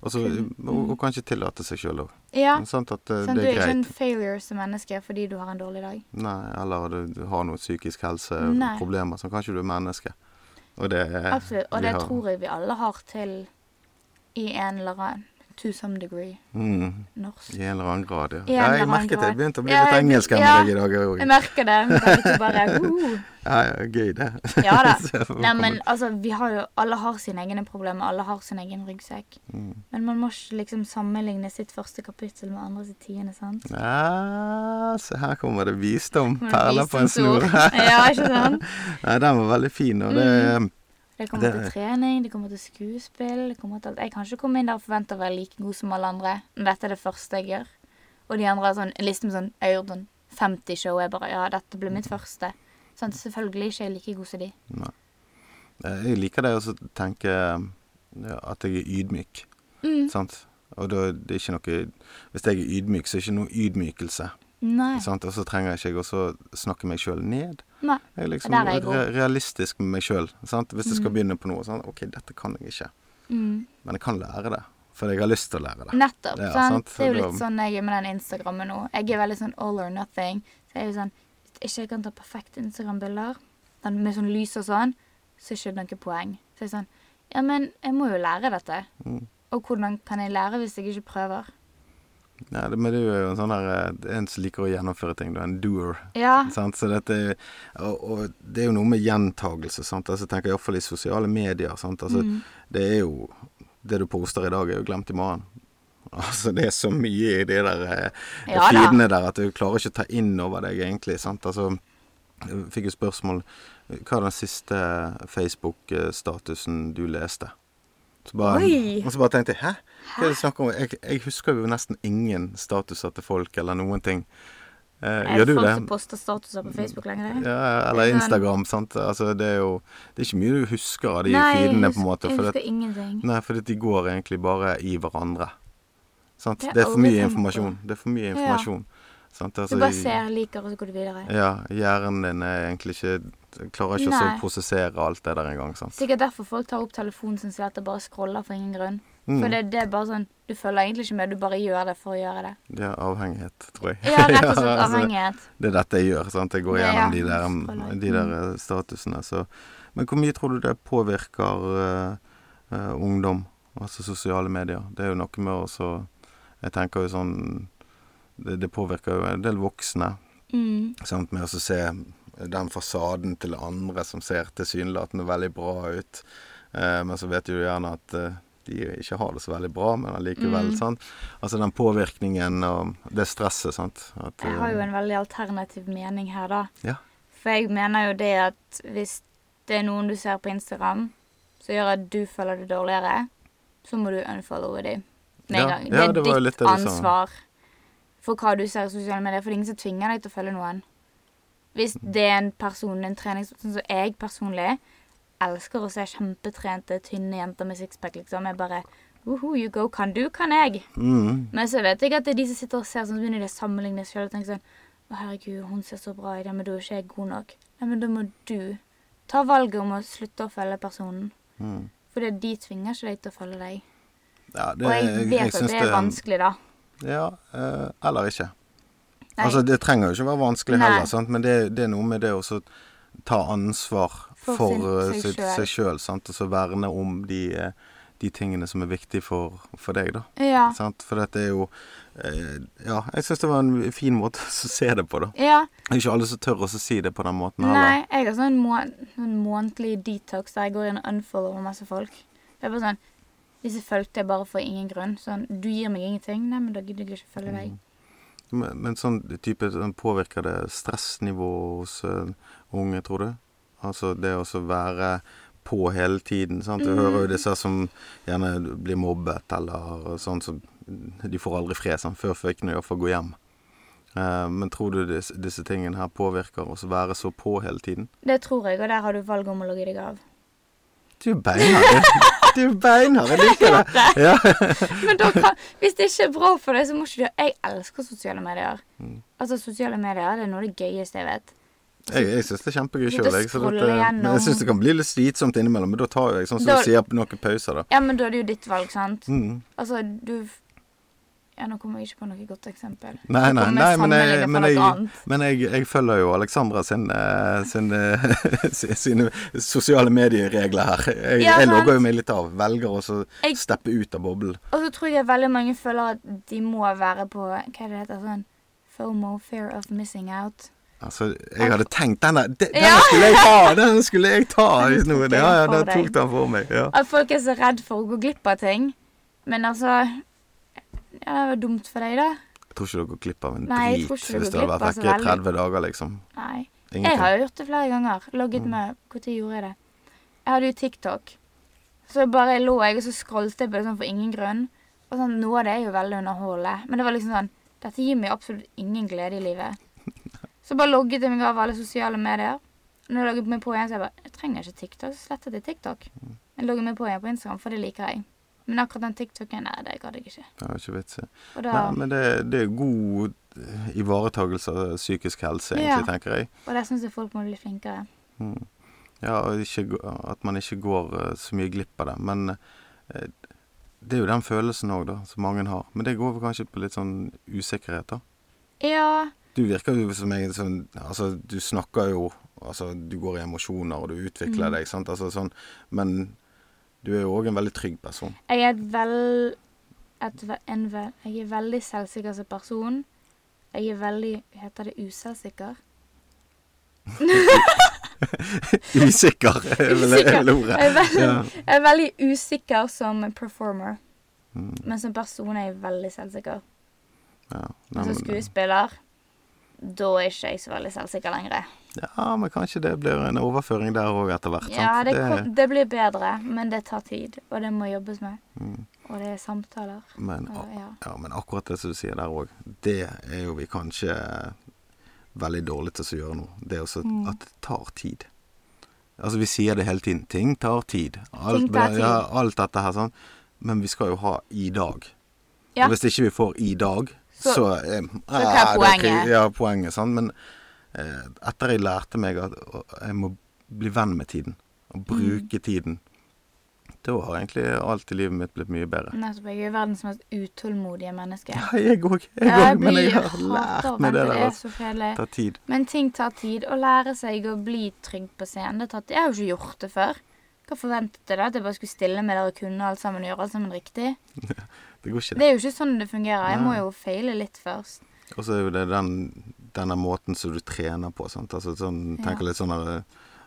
Og så og, og kanskje tillate seg sjøl òg. Ja. Sånn at det, Sånn, du det er er ikke en failure som menneske fordi du har en dårlig dag. Nei, eller du, du har noe psykisk helseproblemer, så kanskje du er menneske. Og det er Absolutt. Og det har- tror jeg vi alle har til i en eller annen To some degree. mm, Norsk. I en eller annen grad, ja. Ja jeg merket det. grad. Jeg begynte å bli Ja, litt jeg- engelsk her med ja. deg i dag òg. Jeg merker det. men det er bare, uh. Ja, ja, gøy det. Ja da. Så Nei, men altså, vi har jo Alle har sine egne problemer. Alle har sin egen ryggsekk. Mm. Men man må ikke liksom sammenligne sitt første kapittel med andre sitt tiende, sant? Ja, se her kommer det visdom. Perler på en snor. Ja, ikke sant? Nei, den var veldig fin, og det Det kommer Det- til trening, det kommer til skuespill det kommer til. Jeg kan ikke komme inn der og forvente å være like god som alle andre. Men dette er det første jeg gjør. Og de andre har sånn, en liste med sånn Jeg har gjort sånn 50 show. Jeg bare Ja, dette blir mitt første. Sånn, selvfølgelig ikke jeg like god som de. Nei. Jeg liker det å tenke ja, at jeg er ydmyk. Mm. Sant? Og da, det er ikke noe Hvis jeg er ydmyk, så er det ikke noe ydmykelse. Og så trenger jeg ikke også snakke meg sjøl ned. Nei. Jeg er liksom er jeg re realistisk med meg sjøl. Hvis jeg skal Mm. begynne på noe. sånn OK, dette kan jeg ikke. Mm. Men jeg kan lære det. For jeg har lyst til å lære det. Nettopp. Ja, sant? sant, Det er jo litt sånn jeg er med den Instagrammen nå. Jeg er veldig sånn all or nothing. Så jeg er jo sånn Hvis ikke jeg kan ta perfekte Instagram-bilder med sånn lys og sånn, så er det ikke noe poeng. Så jeg er sånn Ja, men jeg må jo lære dette. Mm. Og hvordan kan jeg lære hvis jeg ikke prøver? Ja, det, men du er jo en sånn der eh, En som liker å gjennomføre ting. Du er en doer. Ja. Sant? Så dette, er- og, og det er jo noe med gjentagelse. Sant? Altså, jeg tenker Iallfall i sosiale medier. Sant? Altså, Mm. Det er jo Det du poster i dag, er jo glemt i morgen. Altså, det er så mye i de der eh, Ja feedene der at du klarer ikke å ta inn over deg, egentlig. Sant? Altså, jeg fikk jo spørsmål Hva er den siste Facebook-statusen du leste? Så bare, og så bare tenkte jeg Hæ? Hva er det snakk om? Jeg, jeg husker jo nesten ingen statuser til folk, eller noen ting. Eh, Er du det folk som poster statuser på Facebook lenger? Ja, eller Instagram. Sant? Altså, det er jo Det er ikke mye du husker av de Nei, feedene, på en måte. jeg husker det, ingenting. nei, fordi de går egentlig bare i hverandre. Sant? Det er, Det er for mye informasjon. Det er for mye informasjon. Sant? Du Altså, bare ser, liker, og så går du videre. Ja, hjernen din er egentlig ikke Klarer ikke Nei. å prosessere alt det der engang. Sikkert derfor folk tar opp telefonen sin at og bare scroller for ingen grunn. Mm. For det, det er bare sånn Du følger egentlig ikke med, du bare gjør det for å gjøre det. Det er avhengighet, tror jeg. Ja, rett og slett Ja, altså, avhengighet. Det er dette jeg gjør. Sant? Jeg går gjennom de ja. der, de der eh, statusene. Så. Men hvor mye tror du det påvirker uh, uh, ungdom, altså sosiale medier? Det er jo noe med å så Jeg tenker jo sånn det, det påvirker jo en del voksne. Mm. Sant, med å se den fasaden til andre som ser tilsynelatende veldig bra ut. Eh, men så vet du jo gjerne at eh, de ikke har det så veldig bra, men allikevel. Mm. sant? Altså den påvirkningen og det stresset, sant. At, Jeg har jo eh, en veldig alternativ mening her, da. Ja. For jeg mener jo det at hvis det er noen du ser på Instagram som gjør at du føler det dårligere, så må du unfollowe dem med en Ja, gang. Det er det jo litt ditt ansvar. Sånn. ansvar for hva du ser i sosiale medier, for det er ingen som tvinger deg til å følge noen. Hvis det er en person, en trening Sånn som jeg personlig elsker å se kjempetrente, tynne jenter med sixpack, liksom. Jeg bare Woho, you go, kan du, kan jeg. mm, Men så vet jeg at det er de som sitter og ser sånn, så begynner de å sammenligne seg sjøl og tenker sånn Å, herregud, hun ser så bra ut, ja, men da er ikke jeg god nok. Nei, men da må du ta valget om å slutte å følge personen. mm. For de tvinger ikke deg til å følge deg. Ja, det, og jeg vet syns at det er vanskelig, da. Ja, eh, eller ikke. Nei. Altså, det trenger jo ikke være vanskelig Nei. heller, sant? men det, det er noe med det å ta ansvar For for, sin- eh, seg sjøl, sant, og så verne om de, eh, de tingene som er viktige for, for deg, da. Ja. Sant? For dette er jo Ja, jeg syns det var en fin måte å se det på, da. ja. Det er ikke alle som tør å si det på den måten heller. Nei, jeg har sånn, må sånn månedlig detox der jeg går inn og unfollower masse folk. Det er bare sånn Fulgte jeg bare for ingen grunn. Sånn Du gir meg ingenting. Nei, men da gidder jeg ikke følge deg. Men, men sånn type sånn, Påvirker det stressnivået hos uh, unge, tror du? Altså det å være på hele tiden. sant? Du Mm. hører jo disse som gjerne blir mobbet, eller sånn som De får aldri fred. sant? Før de iallfall gå hjem. Uh, men tror du disse, disse tingene her påvirker oss å være så på hele tiden? Det tror jeg, og der har du valget om å logge deg av. Du er beinhard. Du er beinhard. Jeg liker det. Ja. Men kan, hvis det ikke er bra for deg, så må ikke du Jeg elsker sosiale medier. Mm. Altså, sosiale medier det er noe av det gøyeste jeg vet. Jeg, jeg syns det er kjempegøy sjøl. men jeg syns det kan bli litt slitsomt innimellom, men da tar jeg sånn som Da- du sier, noen pauser, da. Ja, men da er det jo ditt valg, sant? Mm. Altså, du Ja, nå kommer jeg ikke på noe godt eksempel. Nei, nei, nei, men jeg, men jeg, men jeg, jeg følger jo Alexandra sin, eh, sin, eh, sine sosiale medieregler her. Jeg, Ja, jeg logger jo meg litt av. Velger å steppe ut av boblen. Og så tror jeg veldig mange føler at de må være på Hva er det heter sånn FOMO, fear of missing out. Altså, jeg hadde tenkt Denne, de- denne Ja. skulle jeg ha! Denne skulle jeg ta! Noe. Ja, ja, den tok den for meg. Ja. At folk er så redd for å gå glipp av ting. Men altså Ja, det var dumt for deg, da. Jeg tror ikke du går glipp av en Nei, jeg drit tror ikke du hvis går du glipp vært av så i veldig. 30 dager, liksom. Nei. Jeg har jo gjort det flere ganger. Logget Mm. med Når gjorde jeg det? Jeg hadde jo TikTok. Så bare lå jeg og så scrollet jeg på det sånn for ingen grunn. Og sånn, Noe av det er jo veldig underholdende. Men det var liksom sånn Dette gir meg absolutt ingen glede i livet. Så bare logget jeg meg av alle sosiale medier. Når jeg logget meg på igjen, så jeg bare Jeg trenger ikke TikTok. Så slettet jeg TikTok. Jeg logget meg på igjen på Instagram, for det liker jeg. Men akkurat den TikToken, nei, det gadd jeg ikke. Det var ikke vits i. Da, Nei, men det, det er god eh, ivaretagelse av psykisk helse, egentlig, Ja. tenker jeg. og der syns jeg folk må bli flinkere. Mm. Ja, og ikke, at man ikke går eh, så mye glipp av det. Men eh, det er jo den følelsen òg, da, som mange har. Men det går vel kanskje på litt sånn usikkerhet, da. Ja, Du virker jo som en sånn Altså, du snakker jo Altså, du går i emosjoner, og du utvikler Mm. deg, sant. Altså sånn Men du er jo òg en veldig trygg person. Jeg er vel... Et, en, jeg er veldig selvsikker som person. Jeg er veldig Heter det uselvsikker? Usikker, er vel vel ordet. Jeg er, veldig, Ja. jeg er veldig usikker som performer. Mm, Men som person er jeg veldig selvsikker. ja. Nei, Men som skuespiller, da er ikke jeg så veldig selvsikker lenger. Ja, men kanskje det blir en overføring der òg etter hvert. Ja, det, kom, det blir bedre, men det tar tid. Og det må jobbes med. Mm. Og det er samtaler. Men, Og, ja. ja, men akkurat det som du sier der òg, det er jo vi kanskje veldig dårlige til å gjøre nå. Det er også Mm. at det tar tid. Altså, vi sier det hele tiden. Ting tar tid. Alt, Ting tar tid. Ja, alt dette her sånn. Men vi skal jo ha i dag. Ja. Og hvis ikke vi får i dag, Så- så, eh, så er ah, det poenget? Ja, poenget, sant. Men etter jeg lærte meg at jeg må bli venn med tiden, og bruke Mm. tiden, da har egentlig alt i livet mitt blitt mye bedre. Nettopp. Jeg er verdens mest utålmodige menneske. Ja, jeg òg. Men jeg har lært meg det der. Det Altså. Det tar tid. Men ting tar tid. Å lære seg å bli trygg på scenen, det tar tid. Jeg har jo ikke gjort det før. Hva forventet jeg da? At jeg bare skulle stille med der og kunne alt sammen og gjøre alt sammen riktig? Det går ikke, Det det. er jo ikke sånn det fungerer. Jeg må jo feile litt først. Og så er jo det den, denne måten som du trener på. Sant? Altså sånn, Ja. litt sånn der,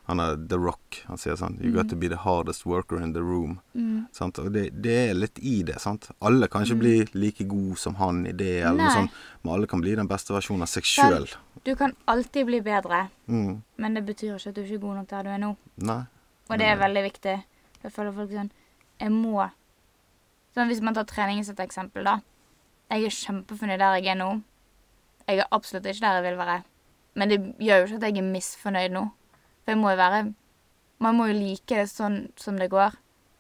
Han er The Rock. Han sier sånn You got to be the hardest worker in the room. Mm. Sant? Og det, det er litt i det. sant? Alle kan ikke bli like god som han i det, eller noe Nei. sånt, men alle kan bli den beste versjonen av seg sjøl. Du kan alltid bli bedre, Mm. men det betyr ikke at du ikke er god nok der du er nå. Nei. Og det er veldig viktig. Jeg føler folk sånn Jeg må Sånn Hvis man tar trening som et eksempel, da. Jeg er kjempefornøyd der jeg er nå. Jeg er absolutt ikke der jeg vil være. Men det gjør jo ikke at jeg er misfornøyd nå. For jeg må jo være Man må jo like det sånn som det går.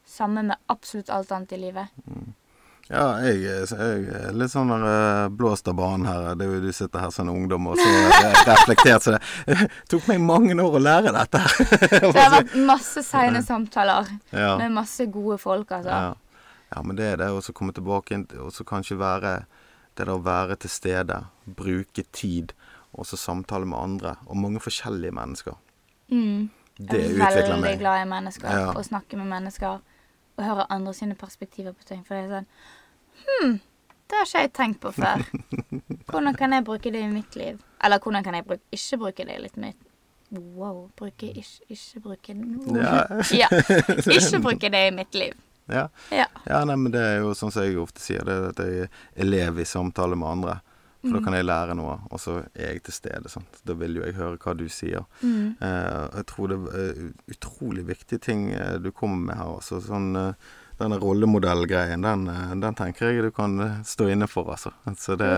Samme med absolutt alt annet i livet. Ja, jeg, jeg er litt sånn eh, blåst av banen her. Det er jo Du sitter her som en ungdom og så reflektert. Så det tok meg mange år å lære dette. Det har vært masse seine samtaler ja. med masse gode folk, altså. Ja. ja, men det er det å så komme tilbake og så kanskje være Det er å være til stede, bruke tid, og så samtale med andre. Og mange forskjellige mennesker. Mm. Det Jeg er veldig glad i mennesker. Ja. Og snakke med mennesker. Og høre andre sine perspektiver på ting. For det er sånn Hm, det har ikke jeg tenkt på før. Hvordan kan jeg bruke det i mitt liv? Eller hvordan kan jeg bruke, ikke bruke det i litt mitt Wow. Bruke ikke, ikke bruke Ja. ja. Ikke bruke det i mitt liv. Ja. Ja. ja, nei, men det er jo sånn som jeg ofte sier, det er at jeg er elev i samtale med andre. For da kan jeg lære noe, og så er jeg til stede. Sant? Da vil jo jeg høre hva du sier. Mm. Eh, jeg tror det er utrolig viktige ting eh, du kommer med her. Altså, sånn, eh, denne rollemodellgreien, den, eh, den tenker jeg du kan eh, stå inne for, altså. Så det,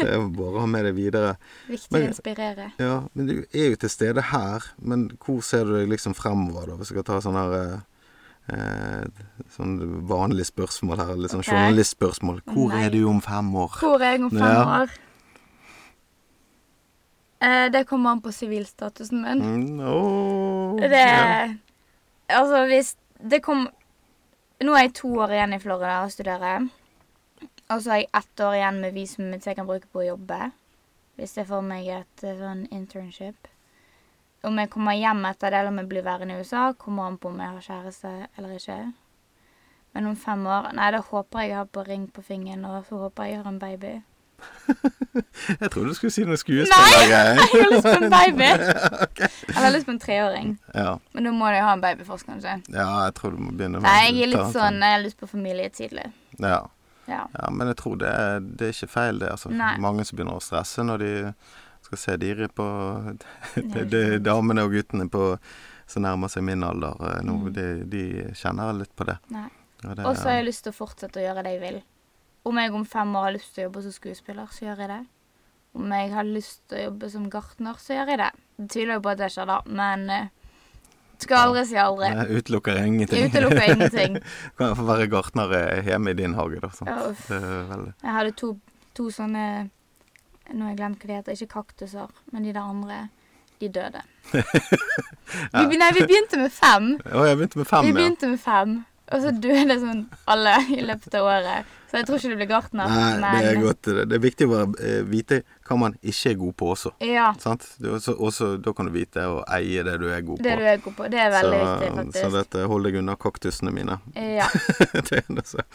det er bare å ha med det videre. Viktig Men- å inspirere. Ja, men du er jo til stede her. Men hvor ser du deg liksom fremover, da? Hvis jeg skal ta sånn her eh, eh, Sånn vanlig spørsmål her, litt sånn okay. journalistspørsmål. Hvor Nei. er du om fem år? Hvor er jeg om fem Ja. år? Eh, det kommer an på sivilstatusen min. No. åh, Det ja. Altså, hvis det kom Nå er jeg to år igjen i Florida og studerer. Og så har jeg ett år igjen med visumet mitt som jeg kan bruke på å jobbe. Hvis jeg får meg et eh, sånn internship. Om jeg kommer hjem etter det, eller om jeg blir værende i USA, kommer an på om jeg har kjæreste eller ikke. Men om fem år Nei, da håper jeg jeg har på ring på fingeren, og så håper jeg jeg har en baby. Jeg trodde du skulle si noe Nei! Jeg har lyst på en baby! Jeg har lyst på en treåring. Ja. Men da må jeg ha en baby først, kanskje. ja, jeg tror du må begynne med Nei, jeg er litt sånn Jeg har lyst på familie tidlig. Ja. Ja. ja, men jeg tror det er, det er ikke feil, det. altså. Nei. Mange som begynner å stresse når de skal se Diri på Damene og guttene på som nærmer seg min alder eh, nå, Mm. de, de kjenner litt på det. Og det Og så har jeg lyst til å fortsette å gjøre det jeg vil. Om jeg om fem år har lyst til å jobbe som skuespiller, så gjør jeg det. Om jeg har lyst til å jobbe som gartner, så gjør jeg det. Jeg tviler jo på at det skjer, da, men eh, skal aldri si aldri. Jeg utelukker ingenting. Jeg utelukker ingenting. kan få være gartner eh, hjemme i din hage, da. Sant? Ja, Jeg hadde to, to sånne Nå har jeg glemt hva de heter. Ikke kaktuser, men de der andre. De døde. vi, nei, vi begynte med fem. Å, jeg begynte med fem, Vi ja. begynte med fem, og så døde sånn alle i løpet av året. Så jeg tror ikke det blir gartner. Nei, det er godt. Det det er viktig å eh, vite hva man ikke er god på også. Ja, Sant? Også, også, da kan du vite å eie det du er god på. det du er god på. Det er veldig viktig, faktisk. så dette hold deg unna kaktusene mine. Ja. det er det så.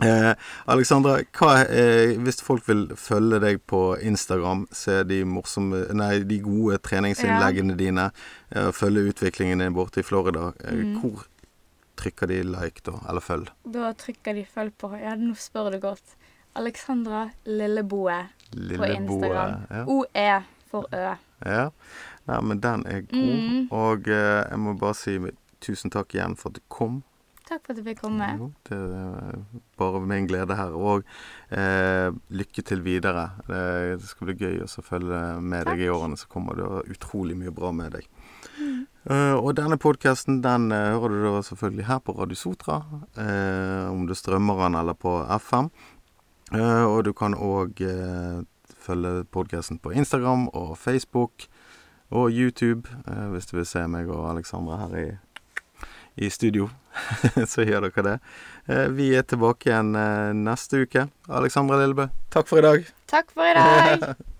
Eh, Alexandra, hva, eh, hvis folk vil følge deg på Instagram, se de morsomme Nei, de gode treningsinnleggene dine, eh, følge utviklingen din borte i Florida, eh, Mm. hvor trykker de like da, eller følg? Da trykker de følg på. Ja, nå spør du godt. Alexandra Lilleboe på Instagram. Ja. OE for Ø. Ja. Nei, men den er god. Mm. Og jeg må bare si tusen takk igjen for at du kom. Takk for at du fikk komme. Jo, det er bare min glede her. Og eh, lykke til videre. Det, skal bli gøy å følge med deg i årene som kommer. Det er utrolig mye bra med deg. Uh, og denne podkasten den uh, hører du da selvfølgelig her på Radio Sotra. Uh, om du strømmer den eller på FM. Og du kan òg følge podkasten på Instagram og Facebook og YouTube hvis du vil se meg og Alexandra her i, i studio. så gjør dere det. Eh, vi er tilbake igjen eh, neste uke. Alexandra Lillebø, takk for i dag. Takk for i dag.